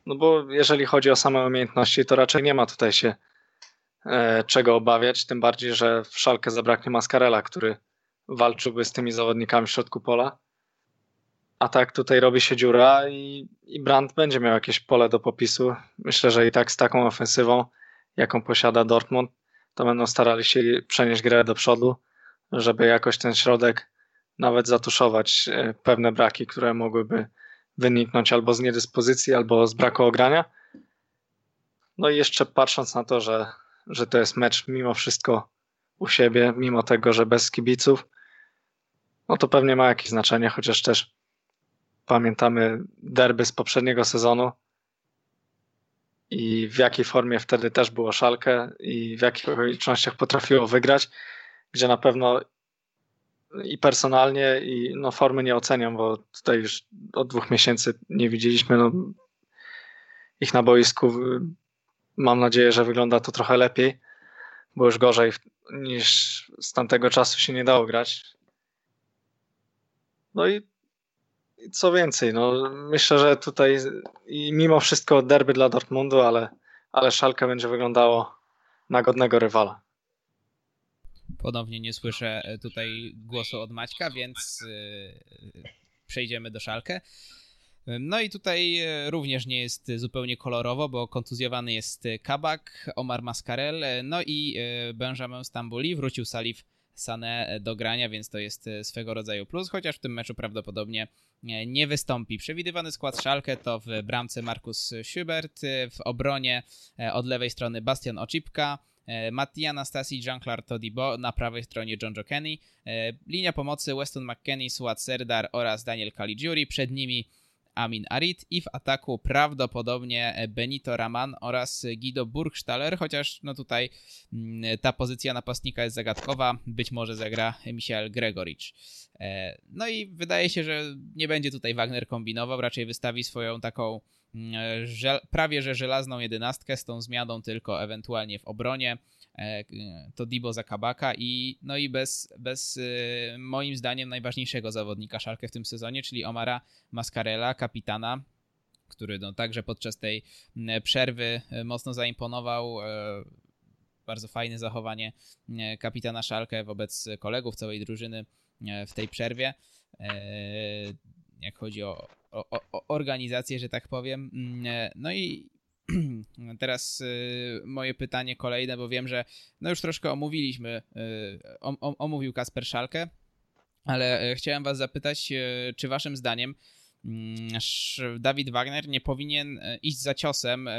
No bo jeżeli chodzi o same umiejętności, to raczej nie ma tutaj się e, czego obawiać, tym bardziej, że w szalkę zabraknie Mascarella, który walczyłby z tymi zawodnikami w środku pola. A tak tutaj robi się dziura i, i Brandt będzie miał jakieś pole do popisu. Myślę, że i tak z taką ofensywą, jaką posiada Dortmund, to będą starali się przenieść grę do przodu, żeby jakoś ten środek nawet zatuszować e, pewne braki, które mogłyby wyniknąć albo z niedyspozycji, albo z braku ogrania. No i jeszcze patrząc na to, że, że to jest mecz mimo wszystko u siebie, mimo tego, że bez kibiców, no to pewnie ma jakieś znaczenie, chociaż też pamiętamy derby z poprzedniego sezonu i w jakiej formie wtedy też było szalkę i w jakich okolicznościach potrafiło wygrać, gdzie na pewno i personalnie, i no, formy nie oceniam, bo tutaj już od dwóch miesięcy nie widzieliśmy no, ich na boisku. Mam nadzieję, że wygląda to trochę lepiej, bo już gorzej niż z tamtego czasu się nie dało grać. No i, i co więcej, no, myślę, że tutaj i mimo wszystko derby dla Dortmundu, ale, ale Szalka będzie wyglądało na godnego rywala. Ponownie nie słyszę e, tutaj głosu od Maćka, więc e, przejdziemy do szalkę. No i tutaj e, również nie jest zupełnie kolorowo, bo kontuzjowany jest Kabak, Omar Mascarel, no i Benjamin Stambuli. Wrócił Salif Sane do grania, więc to jest swego rodzaju plus, chociaż w tym meczu prawdopodobnie nie wystąpi. Przewidywany skład Szalkę to w bramce Markus Schubert, w obronie od lewej strony Bastian Oczipka, E, Mattia Anastasi, Jean-Claude Todibo, na prawej stronie John Joe Kenny, e, linia pomocy Weston McKennie, Suat Serdar oraz Daniel Caligiuri, przed nimi Amin Arid i w ataku prawdopodobnie Benito Raman oraz Guido Burgstaller, chociaż no tutaj mm, ta pozycja napastnika jest zagadkowa, być może zagra Michael Gregoricz. E, no i wydaje się, że nie będzie tutaj Wagner kombinował, raczej wystawi swoją taką prawie że żelazną jedenastkę z tą zmianą tylko ewentualnie w obronie. E, to Dibo Zakabaka i no i bez, bez e, moim zdaniem najważniejszego zawodnika Szalkę w tym sezonie, czyli Omara Mascarella, kapitana, który no, także podczas tej przerwy e, mocno zaimponował. Bardzo fajne zachowanie kapitana Szalkę wobec kolegów całej drużyny w tej przerwie. Jak chodzi o, o, o organizację, że tak powiem. Mm, e, no i teraz y, moje pytanie kolejne, bo wiem, że no już troszkę omówiliśmy, y, omówił Kasper Szalkę, ale e, chciałem was zapytać, e, czy waszym zdaniem mm, Dawid Wagner nie powinien iść za ciosem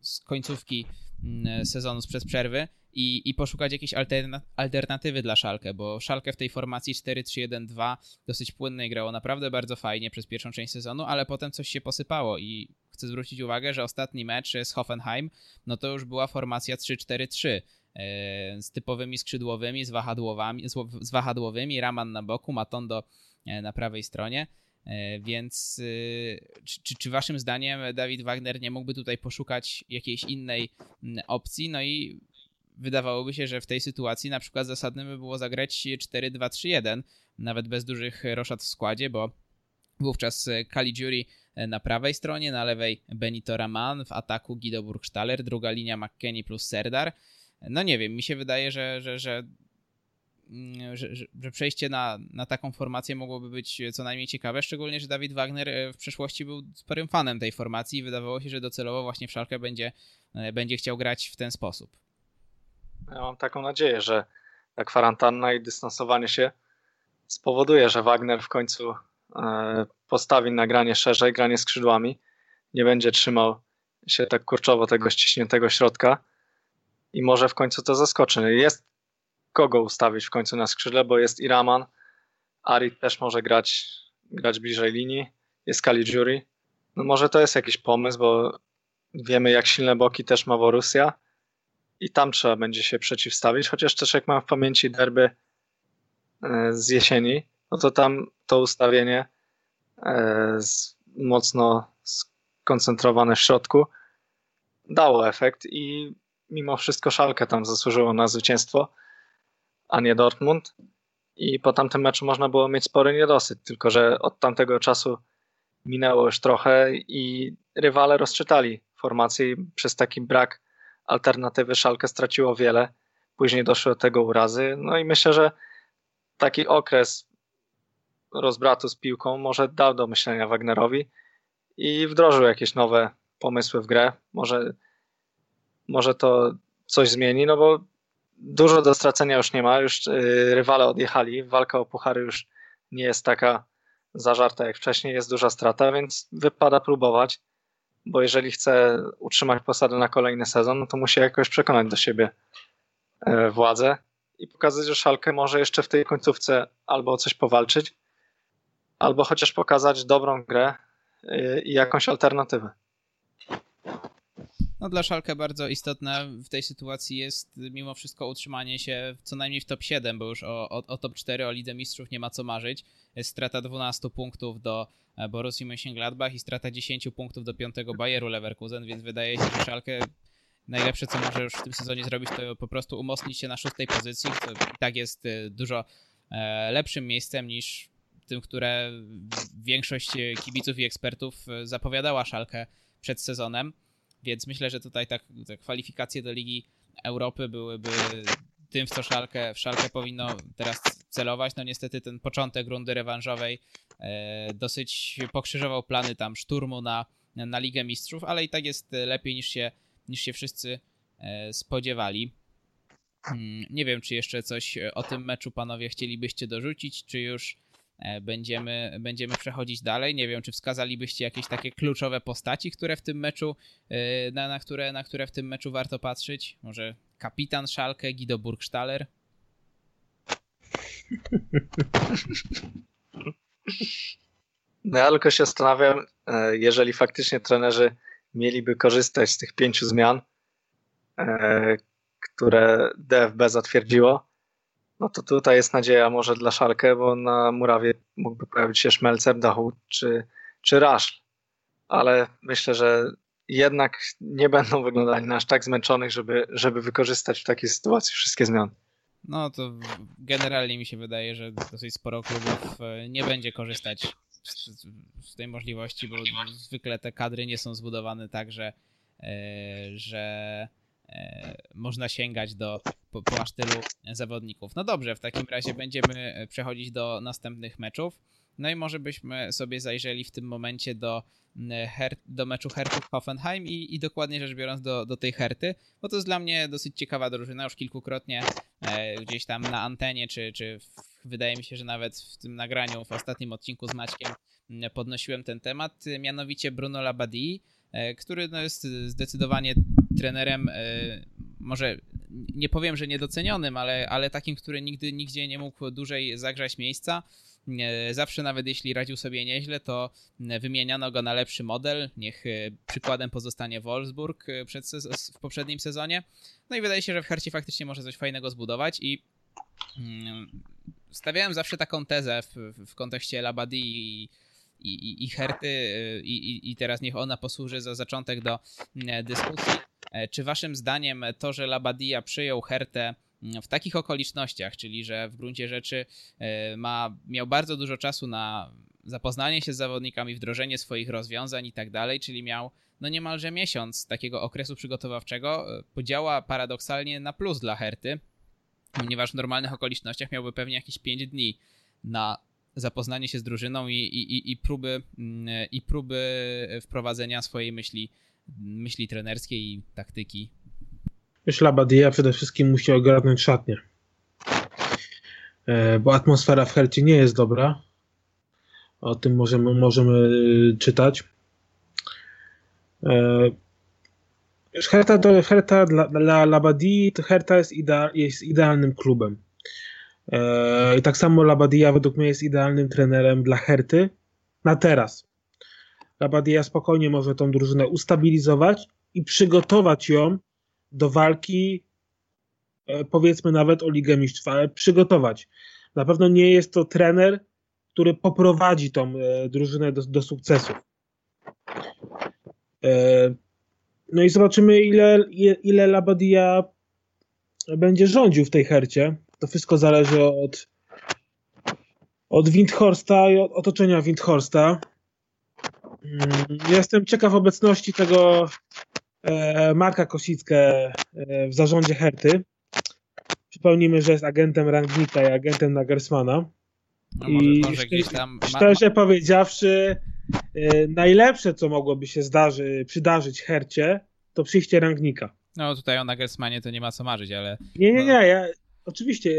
z końcówki mm, sezonu sprzed przerwy i, i poszukać jakiejś alterna alternatywy dla Szalkę, bo Szalkę w tej formacji 4-3-1-2 dosyć płynnej grało naprawdę bardzo fajnie przez pierwszą część sezonu, ale potem coś się posypało i chcę zwrócić uwagę, że ostatni mecz z Hoffenheim, no to już była formacja 3-4-3 e, z typowymi skrzydłowymi, z, wahadłowami, z wahadłowymi, Raman na boku, Matondo e, na prawej stronie. E, więc czy, czy, waszym zdaniem Dawid Wagner nie mógłby tutaj poszukać jakiejś innej opcji? No i wydawałoby się, że w tej sytuacji na przykład zasadnym by było zagrać 4-2-3-1, nawet bez dużych roszad w składzie, bo wówczas Caligiuri na prawej stronie, na lewej Benito Raman, w ataku Guido Burgstaller, druga linia McKennie plus Serdar. No nie wiem, mi się wydaje, że, że, że, mm, że, że przejście na, na taką formację mogłoby być co najmniej ciekawe, szczególnie, że Dawid Wagner w przeszłości był sporym fanem tej formacji i wydawało się, że docelowo właśnie w będzie, będzie chciał grać w ten sposób. Ja mam taką nadzieję, że ta kwarantanna i dystansowanie się spowoduje, że Wagner w końcu e, postawi na granie szerzej, granie skrzydłami, nie będzie trzymał się tak kurczowo tego ściśniętego środka i może w końcu to zaskoczy. Jest kogo ustawić w końcu na skrzydle, bo jest Iraman, Ari też może grać, grać bliżej linii, jest Caligiuri. No może to jest jakiś pomysł, bo wiemy jak silne boki też ma Borussia i tam trzeba będzie się przeciwstawić, chociaż też jak mam w pamięci derby e, z jesieni, no to tam to ustawienie e, mocno skoncentrowane w środku dało efekt i mimo wszystko Szalkę tam zasłużyło na zwycięstwo, a nie Dortmund. I po tamtym meczu można było mieć spory niedosyt, tylko że od tamtego czasu minęło już trochę i rywale rozczytali formację przez taki brak alternatywy Szalkę straciło wiele. Później doszły do tego urazy. No i myślę, że taki okres rozbratu z piłką może dał do myślenia Wagnerowi i wdrożył jakieś nowe pomysły w grę. Może, może to coś zmieni, no bo dużo do stracenia już nie ma, już y, rywale odjechali, walka o puchary już nie jest taka zażarta jak wcześniej, jest duża strata, więc wypada próbować, bo jeżeli chce utrzymać posadę na kolejny sezon, no to musi jakoś przekonać do siebie e, władzę i pokazać, że Szalkę może jeszcze w tej końcówce albo o coś powalczyć, albo chociaż pokazać dobrą grę y, i jakąś alternatywę. No dla Szalkę bardzo istotne w tej sytuacji jest mimo wszystko utrzymanie się co najmniej w top 7, bo już o, o, o top 4, o Lidze Mistrzów nie ma co marzyć. Strata 12 punktów do e, Borussii Mönchengladbach i strata 10 punktów do 5 Bayeru Leverkusen, więc wydaje się, że Szalkę najlepsze, co może już w tym sezonie zrobić, to po prostu umocnić się na szóstej pozycji, co i tak jest e, dużo e, lepszym miejscem niż tym, które większość kibiców i ekspertów zapowiadała Szalkę przed sezonem. Więc myślę, że tutaj tak, te kwalifikacje do Ligi Europy byłyby tym, w co Szalkę, w Szalkę powinno teraz celować. No niestety ten początek rundy rewanżowej e, dosyć pokrzyżował plany tam szturmu na, na Ligę Mistrzów, ale i tak jest lepiej niż się, niż się wszyscy e, spodziewali. Hmm, nie wiem, czy jeszcze coś o tym meczu panowie chcielibyście dorzucić, czy już będziemy, będziemy przechodzić dalej. Nie wiem, czy wskazalibyście jakieś takie kluczowe postaci, które w tym meczu, e, na, na, które, na które w tym meczu warto patrzeć? Może kapitan Szalkę, Guido Burgstaller? No ja tylko się zastanawiam, e, jeżeli faktycznie trenerzy mieliby korzystać z tych pięciu zmian, które DFB zatwierdziło, no to tutaj jest nadzieja może dla Szalkę, bo na murawie mógłby pojawić się Szmelcer, Dachut czy, czy Rasz. Ale myślę, że jednak nie będą wyglądali na aż tak zmęczonych, żeby, żeby wykorzystać w takiej sytuacji wszystkie zmiany. No to generalnie mi się wydaje, że dosyć sporo klubów e, nie będzie korzystać z, z tej możliwości, bo zwykle te kadry nie są zbudowane tak, że, e, że można sięgać do po, po aż tylu zawodników. No dobrze, w takim razie będziemy przechodzić do następnych meczów. No i może byśmy sobie zajrzeli w tym momencie do, Her do meczu Hertów Hoffenheim i, i dokładnie rzecz biorąc do, do tej Herty, bo to jest dla mnie dosyć ciekawa drużyna. Już kilkukrotnie e, gdzieś tam na antenie, czy, czy w, wydaje mi się, że nawet w tym nagraniu, w ostatnim odcinku z Maćkiem podnosiłem ten temat, mianowicie Bruno Labadie E, który no, jest zdecydowanie trenerem, e, może nie powiem, że niedocenionym, ale, ale takim, który nigdy nigdzie nie mógł dłużej zagrzać miejsca. E, zawsze nawet jeśli radził sobie nieźle, to wymieniano go na lepszy model. Niech przykładem pozostanie Wolfsburg przed, w poprzednim sezonie. No i wydaje się, że w Hercie faktycznie może coś fajnego zbudować i mm, stawiałem zawsze taką tezę w, w kontekście Labadie i i, i, i Herty i, i teraz niech ona posłuży za zaczątek do e, dyskusji. E, czy waszym zdaniem to, że Labadia przyjął Hertę mm, w takich okolicznościach, czyli że w gruncie rzeczy e, ma, miał bardzo dużo czasu na zapoznanie się z zawodnikami, wdrożenie swoich rozwiązań i tak dalej, czyli miał no niemalże miesiąc takiego okresu przygotowawczego, podziała paradoksalnie na plus dla Herty, ponieważ w normalnych okolicznościach miałby pewnie jakieś 5 dni na zapoznanie się z drużyną i, i, i, próby, mm, i próby wprowadzenia swojej myśli, myśli trenerskiej i taktyki. Myślę, Badia przede wszystkim musi ogarnąć szatnię. E, bo atmosfera w Hercie nie jest dobra. O tym możemy, możemy czytać. E, Herta, to, Herta dla, dla Labadii Herta jest, jest idealnym klubem. E, I tak samo Labadia według mnie jest idealnym trenerem dla Herty na teraz. Labadia spokojnie może tą drużynę ustabilizować i przygotować ją do walki, e, powiedzmy nawet o Ligę Mistrzów, ale przygotować. Na pewno nie jest to trener, który poprowadzi tą e, drużynę do, do sukcesów. No i zobaczymy, ile, ile Labadia będzie rządził w tej hercie. To wszystko zależy od, od Windhorsta i od otoczenia Windhorsta. Mm, jestem ciekaw obecności tego e, Marka Kosickę e, w zarządzie Herty. Przypomnijmy, że jest agentem Rangnika i agentem Nagersmana. No I szczerze, tam... szczerze powiedziawszy, e, najlepsze, co mogłoby się zdarzy, przydarzyć Hercie, to przyjście Rangnika. No tutaj o Nagelsmanie to nie ma co marzyć, ale... Nie, nie, nie, ja, oczywiście,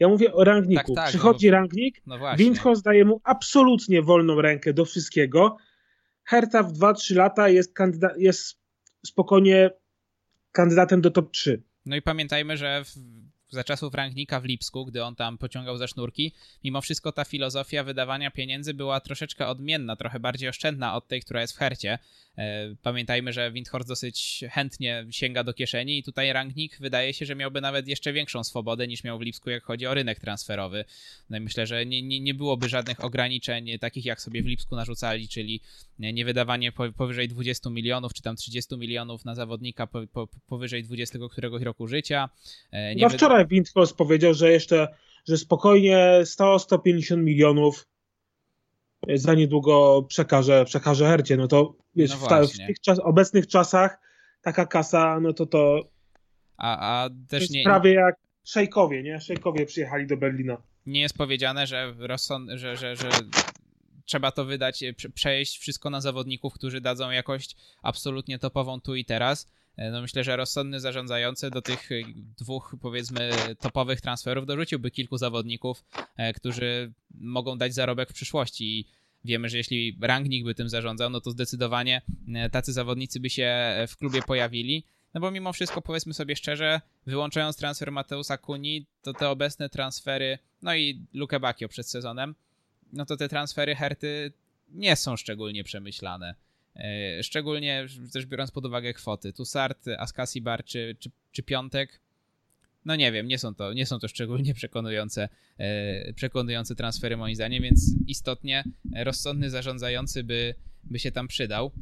ja mówię o rangniku. Tak, tak, Przychodzi no, rangnik, no Windhorst daje mu absolutnie wolną rękę do wszystkiego. Herta w 2-3 lata jest, kandyda- jest spokojnie kandydatem do top 3. No i pamiętajmy, że w, za czasów rangnika w Lipsku, gdy on tam pociągał za sznurki, mimo wszystko ta filozofia wydawania pieniędzy była troszeczkę odmienna, trochę bardziej oszczędna od tej, która jest w Hercie. E, pamiętajmy, że Windhorst dosyć chętnie sięga do kieszeni i tutaj Rangnick wydaje się, że miałby nawet jeszcze większą swobodę niż miał w Lipsku, jak chodzi o rynek transferowy. No i myślę, że nie, nie, nie byłoby żadnych ograniczeń takich, jak sobie w Lipsku narzucali, czyli nie wydawanie powyżej 20 milionów, czy tam 30 milionów na zawodnika po, po, powyżej 20 któregoś roku życia. E, nie no wczoraj Windhorst powiedział, że jeszcze, że spokojnie 100-150 milionów za niedługo przekaże, przekaże Hercie. No to wiesz, no w, w, tych czas, obecnych czasach taka kasa, no to to, a, a też jest nie, prawie jak szejkowie, nie? Szejkowie przyjechali do Berlina. Nie jest powiedziane, że, rozsąd, że, że, że trzeba to wydać, e, przejść wszystko na zawodników, którzy dadzą jakość absolutnie topową tu i teraz. E, no myślę, że rozsądny zarządzający do tych e, dwóch, powiedzmy, topowych transferów dorzuciłby kilku zawodników, którzy mogą dać zarobek w przyszłości. I wiemy, że jeśli Rangnick by tym zarządzał, no to zdecydowanie tacy zawodnicy by się w klubie pojawili. No bo mimo wszystko, powiedzmy sobie szczerze, wyłączając transfer Mateusa Kuni, to te obecne transfery, no i Luke Bakio przed sezonem, no to te transfery Herty nie są szczególnie przemyślane. E, szczególnie też biorąc pod uwagę kwoty. Tu Sart, Askasibar czy, czy, czy Piątek, no nie wiem, nie są to, nie są to szczególnie przekonujące, e, przekonujące transfery moim zdaniem, więc istotnie rozsądny zarządzający by, by się tam przydał.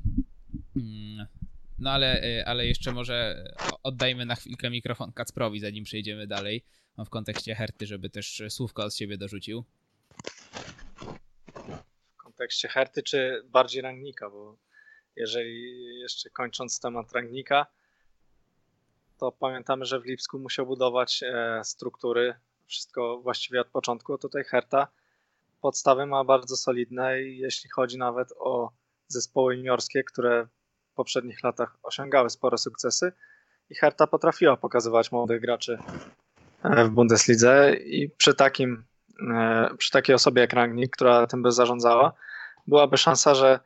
Mm, no ale, e, ale jeszcze może oddajmy na chwilkę mikrofon Kacprowi, zanim przejdziemy dalej w kontekście Herty, żeby też słówko od siebie dorzucił kontekście Herty, czy bardziej Rangnika, bo jeżeli jeszcze kończąc temat Rangnika, to pamiętamy, że w Lipsku musiał budować e, struktury, wszystko właściwie od początku, tutaj Herta. Podstawy ma bardzo solidne jeśli chodzi nawet o zespoły juniorskie, które w poprzednich latach osiągały spore sukcesy i Herta potrafiła pokazywać młodych graczy e, w Bundeslidze i przy takim e, przy takiej osobie jak Rangnick, która tym by zarządzała, byłaby szansa, że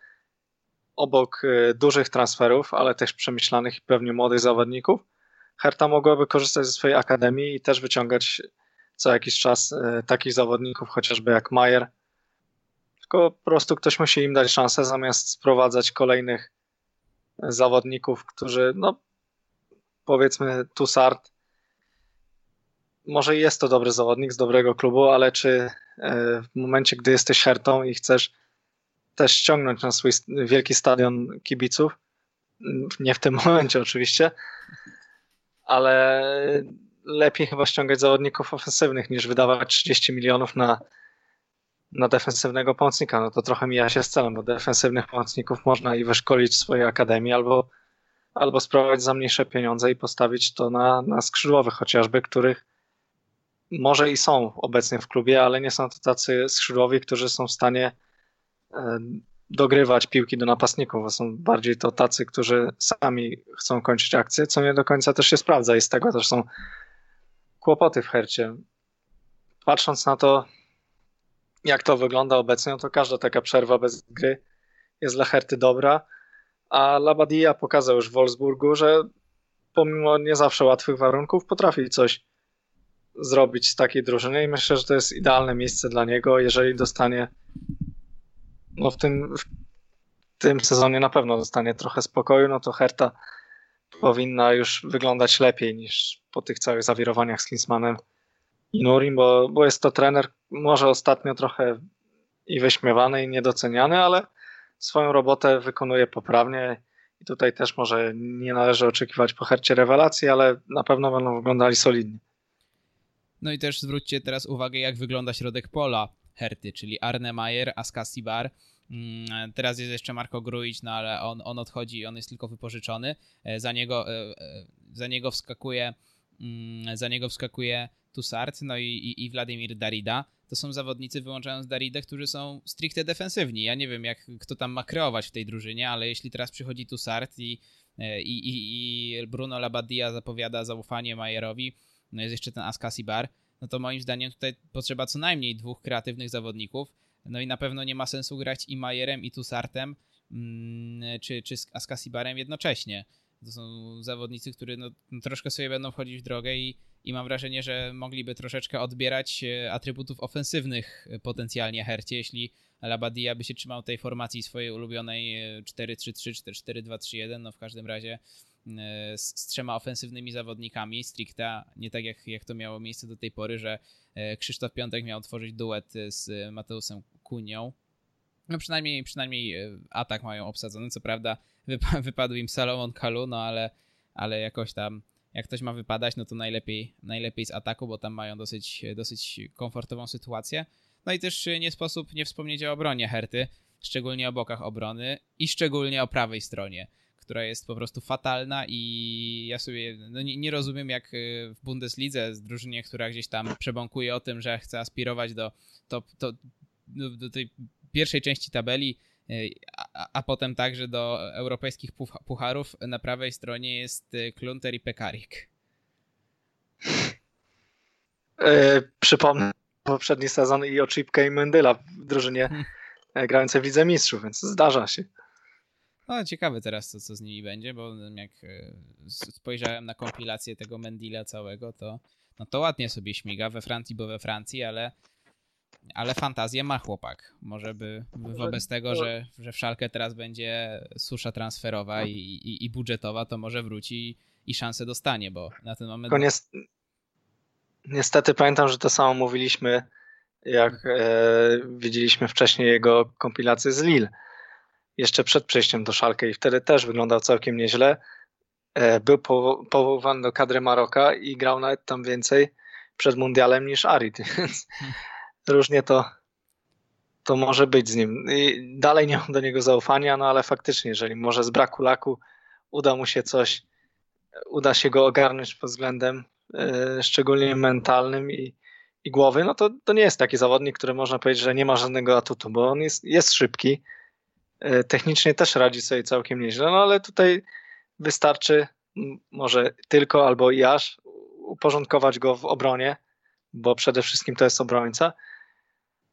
obok e, dużych transferów, ale też przemyślanych i pewnie młodych zawodników, Herta mogłaby korzystać ze swojej akademii i też wyciągać co jakiś czas e, takich zawodników, chociażby jak Majer. Tylko po prostu ktoś musi im dać szansę, zamiast sprowadzać kolejnych zawodników, którzy, no powiedzmy, Tussart. Może jest to dobry zawodnik z dobrego klubu, ale czy e, w momencie, gdy jesteś Hertą i chcesz też ściągnąć na swój wielki stadion kibiców. Nie w tym momencie oczywiście, ale lepiej chyba ściągać zawodników ofensywnych niż wydawać 30 milionów na, na defensywnego pomocnika. No to trochę mija się z celem, bo defensywnych pomocników można i wyszkolić w swojej akademii albo, albo sprowadzić za mniejsze pieniądze i postawić to na, na skrzydłowych chociażby, których może i są obecnie w klubie, ale nie są to tacy skrzydłowi, którzy są w stanie dogrywać piłki do napastników, bo są bardziej to tacy, którzy sami chcą kończyć akcję, co nie do końca też się sprawdza i z tego też są kłopoty w Hercie. Patrząc na to, jak to wygląda obecnie, no to każda taka przerwa bez gry jest dla Herty dobra, a Labadia pokazał już w Wolfsburgu, że pomimo nie zawsze łatwych warunków potrafi coś zrobić z takiej drużyny i myślę, że to jest idealne miejsce dla niego, jeżeli dostanie no w tym, w tym sezonie na pewno dostanie trochę spokoju, no to Herta powinna już wyglądać lepiej niż po tych całych zawirowaniach z Klinsmanem i Nurim, bo, bo jest to trener może ostatnio trochę i wyśmiewany i niedoceniany, ale swoją robotę wykonuje poprawnie i tutaj też może nie należy oczekiwać po Hercie rewelacji, ale na pewno będą wyglądali solidnie. No i też zwróćcie teraz uwagę, jak wygląda środek pola Herty, czyli Arne Mayer, Askasi Bar. Mm, teraz jest jeszcze Marco Gruic, no ale on, on odchodzi, on jest tylko wypożyczony. E, za niego, e, e, za niego wskakuje mm, za niego wskakuje Tussart, no i, i, i Wladimir Darida. To są zawodnicy, wyłączając Daridę, którzy są stricte defensywni. Ja nie wiem, jak kto tam ma kreować w tej drużynie, ale jeśli teraz przychodzi Tussart i, i, i, i Bruno Labadia zapowiada zaufanie Majerowi, no jest jeszcze ten Askasi Bar, no to moim zdaniem tutaj potrzeba co najmniej dwóch kreatywnych zawodników, no i na pewno nie ma sensu grać i Majerem, i Tussartem, mm, czy, czy Askasibarem jednocześnie. To są zawodnicy, którzy no, troszkę sobie będą wchodzić w drogę i, i mam wrażenie, że mogliby troszeczkę odbierać e, atrybutów ofensywnych e, potencjalnie Hercie, jeśli Labadia by się trzymał tej formacji swojej ulubionej 4-3-3 czy 4-2-3-1, no w każdym razie z, z trzema ofensywnymi zawodnikami stricte, nie tak jak, jak to miało miejsce do tej pory, że e, Krzysztof Piątek miał tworzyć duet z Mateusem Kunią. No przynajmniej, przynajmniej e, atak mają obsadzony, co prawda wypa wypadł im Salomon Kalu, no ale, ale jakoś tam jak ktoś ma wypadać, no to najlepiej, najlepiej z ataku, bo tam mają dosyć, dosyć komfortową sytuację. No i też nie sposób nie wspomnieć o obronie Herty, szczególnie o bokach obrony i szczególnie o prawej stronie która jest po prostu fatalna i ja sobie no nie, nie, rozumiem jak y, w Bundeslidze z drużynie, która gdzieś tam przebąkuje o tym, że chce aspirować do, to, to, do, tej pierwszej części tabeli, y, a, a, potem także do europejskich pucharów. Na prawej stronie jest y, Klunter i Pekarik. E, przypomnę poprzedni sezon i Oczipkę i Mendyla w drużynie hmm. grającej w Lidze Mistrzów, więc zdarza się. No ciekawe teraz, co, co z nimi będzie, bo jak e, spojrzałem na kompilację tego Mendila całego, to no to ładnie sobie śmiga we Francji, bo we Francji, ale ale fantazję ma chłopak. Może by wobec tego, że, że w Szalkę teraz będzie susza transferowa i, i, i budżetowa, to może wróci i szansę dostanie, bo na ten moment... Niestety pamiętam, że to samo mówiliśmy, jak e, widzieliśmy wcześniej jego kompilację z Lille jeszcze przed przejściem do Szalkę i wtedy też wyglądał całkiem nieźle. E, był powołany do kadry Maroka i grał nawet tam więcej przed mundialem niż Arid, więc różnie to, to może być z nim. I dalej nie mam do niego zaufania, no ale faktycznie, jeżeli może z braku laku uda mu się coś, uda się go ogarnąć pod względem e, szczególnie mentalnym i, i głowy, no to, to nie jest taki zawodnik, który można powiedzieć, że nie ma żadnego atutu, bo on jest, jest szybki, technicznie też radzi sobie całkiem nieźle, no ale tutaj wystarczy może tylko albo i aż uporządkować go w obronie, bo przede wszystkim to jest obrońca.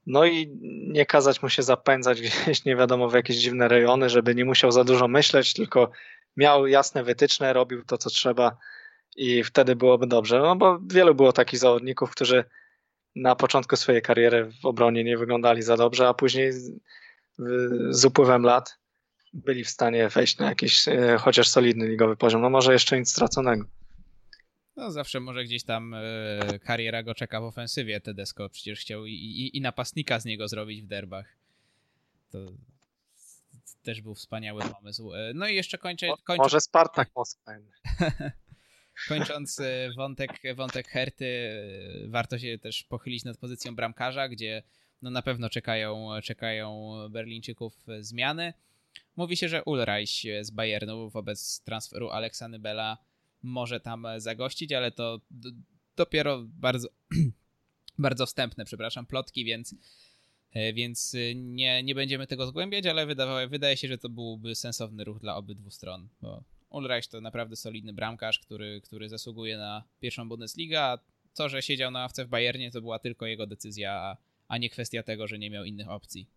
No i nie kazać mu się zapędzać gdzieś nie wiadomo w jakieś dziwne rejony, żeby nie musiał za dużo myśleć, tylko miał jasne wytyczne, robił to, co trzeba i wtedy byłoby dobrze. No bo wielu było takich zawodników, którzy na początku swojej kariery w obronie nie wyglądali za dobrze, a później z upływem lat byli w stanie wejść na jakiś e, chociaż solidny ligowy poziom. No może jeszcze nic straconego. No zawsze może gdzieś tam e, kariera go czeka w ofensywie. Tedesco przecież chciał i, i, i napastnika z niego zrobić w derbach. To też był wspaniały pomysł. E, no i jeszcze kończę... kończę... Może Spartak Moskwa. Kończąc wątek, wątek Herty, warto się też pochylić nad pozycją bramkarza, gdzie no na pewno czekają, czekają Berlińczyków zmiany. Mówi się, że Ulreich z Bayernu wobec transferu Aleksa Nybela może tam zagościć, ale to dopiero bardzo, bardzo wstępne, przepraszam, plotki, więc, więc nie, nie będziemy tego zgłębiać, ale wydawało, wydaje się, że to byłby sensowny ruch dla obydwu stron, bo Ulreich to naprawdę solidny bramkarz, który, który zasługuje na pierwszą Bundesligę, a to, że siedział na ławce w Bayernie, to była tylko jego decyzja, a nie kwestia tego, że nie miał innych opcji.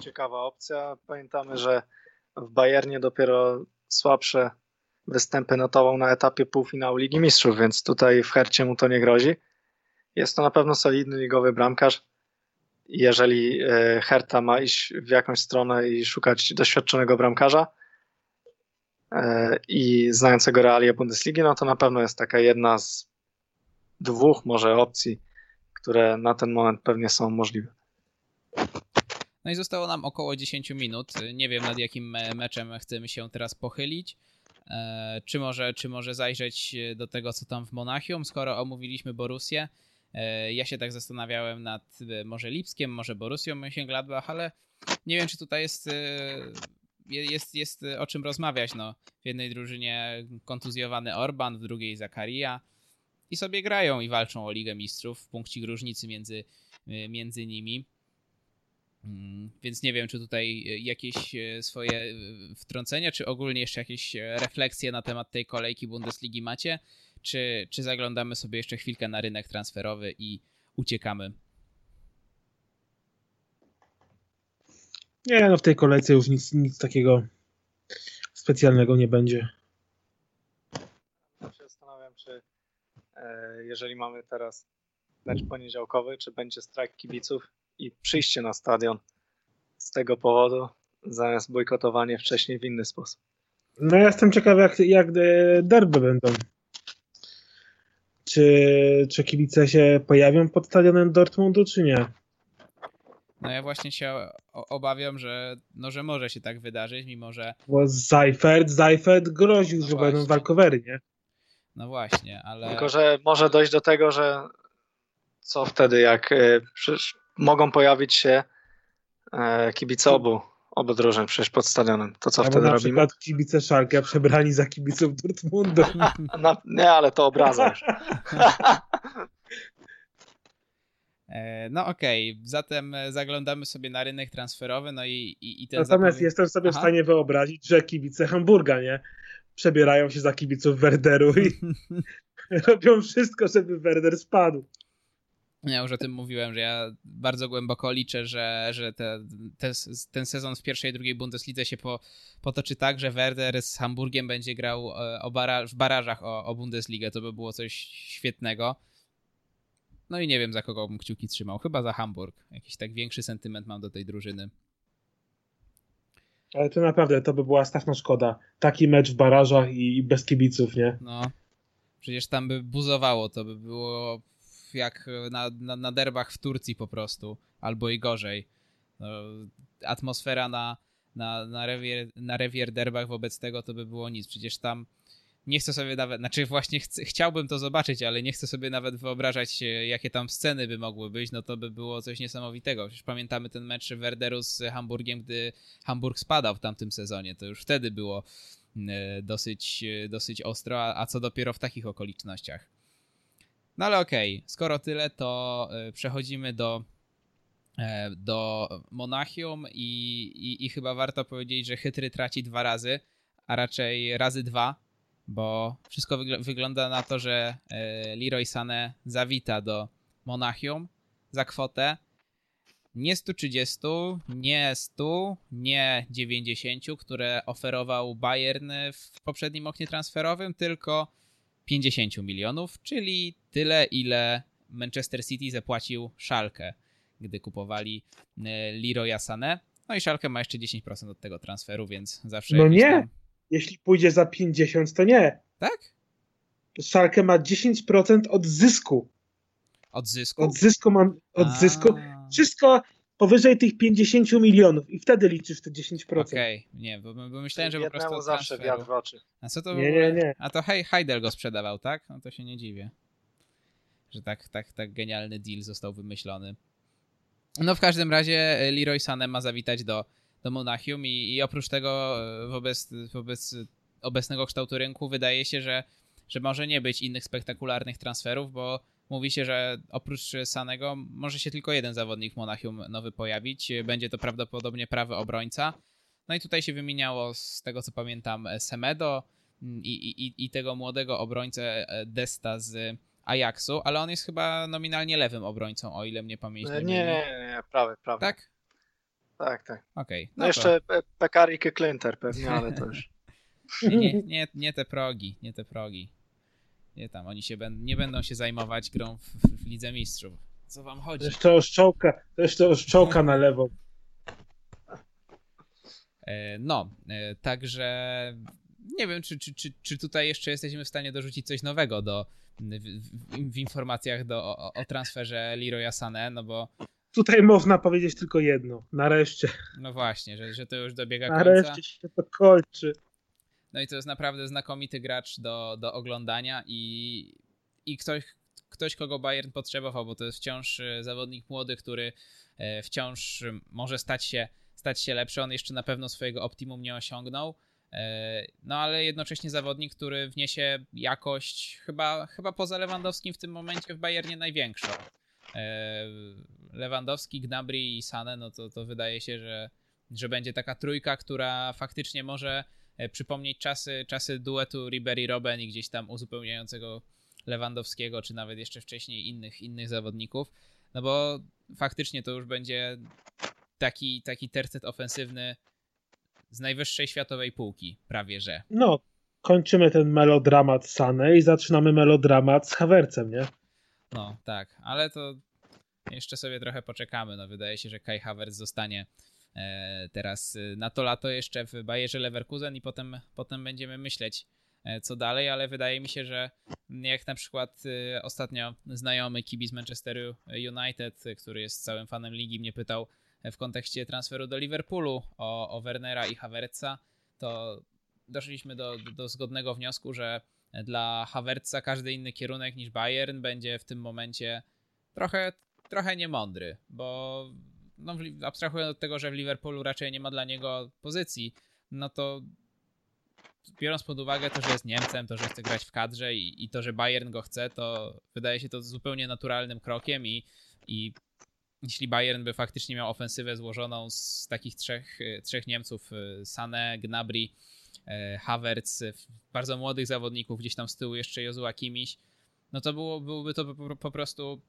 ciekawa opcja. Pamiętamy, że w Bayernie dopiero słabsze występy notował na etapie półfinału Ligi Mistrzów, więc tutaj w Hercie mu to nie grozi. Jest to na pewno solidny ligowy bramkarz. Jeżeli e, Herta ma iść w jakąś stronę i szukać doświadczonego bramkarza i znającego realia Bundesligi, no to na pewno jest taka jedna z dwóch może opcji, które na ten moment pewnie są możliwe. No i zostało nam około 10 minut. Nie wiem nad jakim meczem chcemy się teraz pochylić. E, czy może, czy może zajrzeć do tego, co tam w Monachium, skoro omówiliśmy Borussię. E, ja się tak zastanawiałem nad e, może Lipskiem, może Borussią Mönchengladbach, ale nie wiem, czy tutaj jest, jest, jest o czym rozmawiać. No, w jednej drużynie kontuzjowany Orban, w drugiej Zakaria i sobie grają i walczą o Ligę Mistrzów w punkcie różnicy między, między nimi. Mm, więc nie wiem, czy tutaj e, jakieś e, swoje e, wtrącenia, czy ogólnie jeszcze jakieś refleksje na temat tej kolejki Bundesligi macie, czy, czy zaglądamy sobie jeszcze chwilkę na rynek transferowy i uciekamy? Nie, no w tej kolejce już nic, nic takiego specjalnego nie będzie. Ja się zastanawiam, czy jeżeli mamy teraz mecz poniedziałkowy, czy będzie strajk kibiców i przyjście na stadion z tego powodu, zamiast bojkotowanie wcześniej w inny sposób. No ja jestem ciekaw, jak, jak derby będą. Czy, czy kibice się pojawią pod stadionem Dortmundu, czy nie? No ja właśnie się obawiam, że, no, że może się tak wydarzyć, mimo że... Bo Seifert, Seifert groził, no że właśnie. będą walkowery, nie? No właśnie, ale... Tylko, że może dojść do tego, że co wtedy, jak y, mogą pojawić się e, kibice obu, obu drużyn przecież pod stadionem. To co Albo wtedy na robimy? Na przykład kibice Szalkę przebrani za kibiców Dortmundu. Na, nie, ale to obraza No okej, okay. zatem zaglądamy sobie na rynek transferowy, no i, i, i ten Natomiast zapowiedź... jestem sobie Aha. w stanie wyobrazić, że kibice Hamburga, nie? Przebierają się za kibiców Werderu i robią wszystko, żeby Werder spadł. Ja już o tym mówiłem, że ja bardzo głęboko liczę, że, że te, te, ten sezon w pierwszej i drugiej Bundeslidze się po, potoczy tak, że Werder z Hamburgiem będzie grał e, o bara, w barażach o, o Bundesligę. To by było coś świetnego. No i nie wiem, za kogo bym kciuki trzymał. Chyba za Hamburg. Jakiś tak większy sentyment mam do tej drużyny. Ale to naprawdę, to by była straszna szkoda. Taki mecz w barażach i bez kibiców, nie? No. Przecież tam by buzowało, to by było jak na, na, na derbach w Turcji po prostu, albo i gorzej. No, atmosfera na, na, na, rewier, na rewier derbach wobec tego to by było nic. Przecież tam nie chcę sobie nawet, znaczy właśnie chciałbym to zobaczyć, ale nie chcę sobie nawet wyobrażać, jakie tam sceny by mogły być, no to by było coś niesamowitego. Przecież pamiętamy ten mecz Werderu z Hamburgiem, gdy Hamburg spadał w tamtym sezonie, to już wtedy było e, dosyć, e, dosyć ostro, a, a co dopiero w takich okolicznościach. No ale okej, okay. skoro tyle, to e, przechodzimy do, e, do Monachium i, i, i chyba warto powiedzieć, że Chytry traci dwa razy, a raczej razy dwa, bo wszystko wygl wygląda na to, że e, Leroy Sané zawita do Monachium za kwotę nie 130, nie 100, nie 90, które oferował Bayern w poprzednim oknie transferowym, tylko 50 milionów, czyli tyle, ile Manchester City zapłacił Szalkę, gdy kupowali e, Leroya Sané. No i Szalkę ma jeszcze 10% od tego transferu, więc zawsze... No nie, tam... jeśli pójdzie za 50, to nie. Tak? Szalkę ma 10% od zysku. Od zysku? Od zysku mam, od A... zysku. Wszystko powyżej tych 50 milionów i wtedy liczysz te 10%. Okej, okay. nie, bo, bo myślałem, że po prostu zawsze wiatr w oczy. A co to nie, nie, nie. A to hej, Heidel go sprzedawał, tak? No to się nie dziwię. Że tak, tak, tak genialny deal został wymyślony. No w każdym razie e, Leroy Sané ma zawitać do, do Monachium i, i oprócz tego e, wobec, wobec obecnego kształtu rynku wydaje się, że, że może nie być innych spektakularnych transferów, bo Mówi się, że oprócz Sanego może się tylko jeden zawodnik w Monachium nowy pojawić. Będzie to prawdopodobnie prawy obrońca. No i tutaj się wymieniało z tego co pamiętam Semedo i, i, i tego młodego obrońcę e, Desta z Ajaxu, ale on jest chyba nominalnie lewym obrońcą, o ile mnie pamięć nie Nie, nie, nie, prawy, prawy. Tak? Tak, tak. Okej. No, No jeszcze Pe- Pekarik i Klinter pewnie, ale to już. Nie, nie, nie, nie te progi, nie te progi. Nie tam, oni się ben, nie będą się zajmować grą w, w Lidze Mistrzów. Co wam chodzi? Jeszcze oszczołka, jeszcze oszczołka na lewo. E, No, e, także nie wiem, czy, czy, czy, czy tutaj jeszcze jesteśmy w stanie dorzucić coś nowego do, w, w, w informacjach do, o, o transferze Leroya Sané, no bo Tutaj można powiedzieć tylko jedno. Nareszcie. no właśnie, że, że to już dobiega końca. Nareszcie się to kończy. No i to jest naprawdę znakomity gracz do, do oglądania i, i ktoś, ktoś, kogo Bayern potrzebował, bo to jest wciąż e, zawodnik młody, który e, wciąż może stać się, stać się lepszy. On jeszcze na pewno swojego optimum nie osiągnął. E, No ale jednocześnie zawodnik, który wniesie jakość chyba, chyba poza Lewandowskim w tym momencie w Bayernie największą. E, Lewandowski, Gnabry i Sane, no to, to wydaje się, że, że będzie taka trójka, która faktycznie może e, przypomnieć czasy, czasy duetu Ribery-Robben i gdzieś tam uzupełniającego Lewandowskiego, czy nawet jeszcze wcześniej innych, innych zawodników, no bo faktycznie to już będzie taki, taki tercet ofensywny z najwyższej światowej półki, prawie że. No, kończymy ten melodramat Sane i zaczynamy melodramat z Hawercem, nie? No, tak, ale to jeszcze sobie trochę poczekamy. No, wydaje się, że Kai Havertz zostanie e, teraz e, na to lato jeszcze w Bayerze Leverkusen i potem, potem będziemy myśleć, e, co dalej, ale wydaje mi się, że jak na przykład ostatnio znajomy kibic Manchesteru United, który jest całym fanem ligi, mnie pytał w kontekście transferu do Liverpoolu o, o Wernera i Havertza, to doszliśmy do, do zgodnego wniosku, że dla Havertza każdy inny kierunek niż Bayern będzie w tym momencie trochę, trochę niemądry, bo no, abstrahując od tego, że w Liverpoolu raczej nie ma dla niego pozycji, no to biorąc pod uwagę to, że jest Niemcem, to, że chce grać w kadrze i, i to, że Bayern go chce, to wydaje się to zupełnie naturalnym krokiem i, i jeśli Bayern by faktycznie miał ofensywę złożoną z takich trzech, e, trzech Niemców, e, Sané, Gnabry, Havertz, e, bardzo młodych zawodników, gdzieś tam z tyłu jeszcze Jozua Kimiś, no to było, byłoby to po, po prostu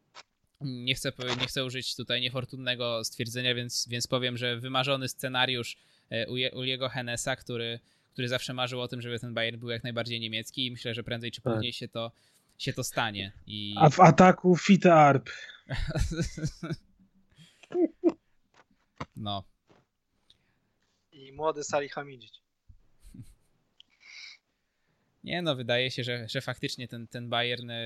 nie chcę, nie chcę użyć tutaj niefortunnego stwierdzenia, więc, więc powiem, że wymarzony scenariusz e, Uliego Hennesa, który, który zawsze marzył o tym, żeby ten Bayern był jak najbardziej niemiecki i myślę, że prędzej czy Tak. później się to, się to stanie. I... A w ataku Fita Arp. No, I młody Salihamidzic. Nie, no wydaje się, że, że faktycznie ten, ten Bayern, e,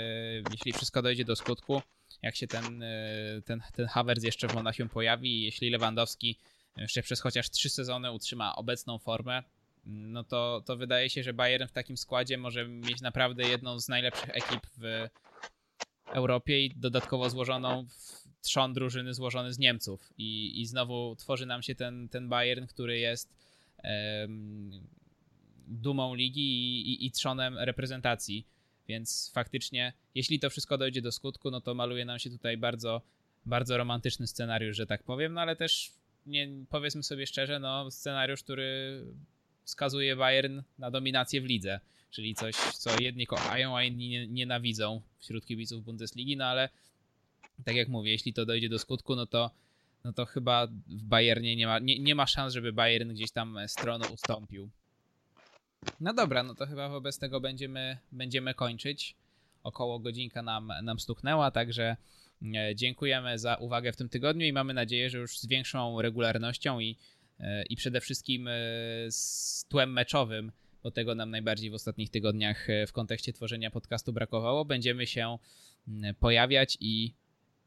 jeśli wszystko dojdzie do skutku, jak się ten, e, ten, ten Havertz jeszcze w Monachium pojawi i jeśli Lewandowski jeszcze przez chociaż trzy sezony utrzyma obecną formę, no to, to wydaje się, że Bayern w takim składzie może mieć naprawdę jedną z najlepszych ekip w Europie i dodatkowo złożoną w trzon drużyny złożony z Niemców. I, i znowu tworzy nam się ten, ten Bayern, który jest em, dumą ligi i, i, i trzonem reprezentacji. Więc faktycznie, jeśli to wszystko dojdzie do skutku, no to maluje nam się tutaj bardzo, bardzo romantyczny scenariusz, że tak powiem, no ale też nie, powiedzmy sobie szczerze, no scenariusz, który wskazuje Bayern na dominację w lidze, czyli coś, co jedni kochają, a inni nie- nienawidzą wśród kibiców Bundesligi, no ale tak jak mówię, jeśli to dojdzie do skutku, no to, no to chyba w Bayernie nie ma, nie, nie ma szans, żeby Bayern gdzieś tam stronę ustąpił. No dobra, no to chyba wobec tego będziemy, będziemy kończyć. Około godzinka nam, nam stuknęła, także e, dziękujemy za uwagę w tym tygodniu i mamy nadzieję, że już z większą regularnością i, e, i przede wszystkim e, z tłem meczowym, bo tego nam najbardziej w ostatnich tygodniach w kontekście tworzenia podcastu brakowało, będziemy się pojawiać i,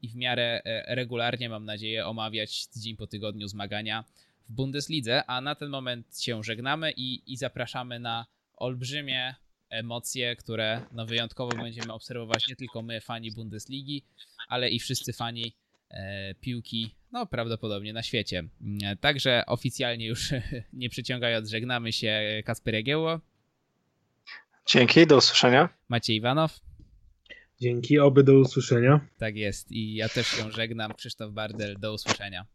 i w miarę regularnie, mam nadzieję, omawiać dzień po tygodniu zmagania w Bundeslidze, a na ten moment się żegnamy i, i zapraszamy na olbrzymie emocje, które no wyjątkowo będziemy obserwować nie tylko my, fani Bundesligi, ale i wszyscy fani e, piłki, no prawdopodobnie na świecie. Także oficjalnie już nie przyciągając, żegnamy się Kasper Jagiełło, Dzięki, do usłyszenia. Maciej Iwanow, Dzięki, oby do usłyszenia. tak jest i ja też się żegnam, Krzysztof Bardel, do usłyszenia.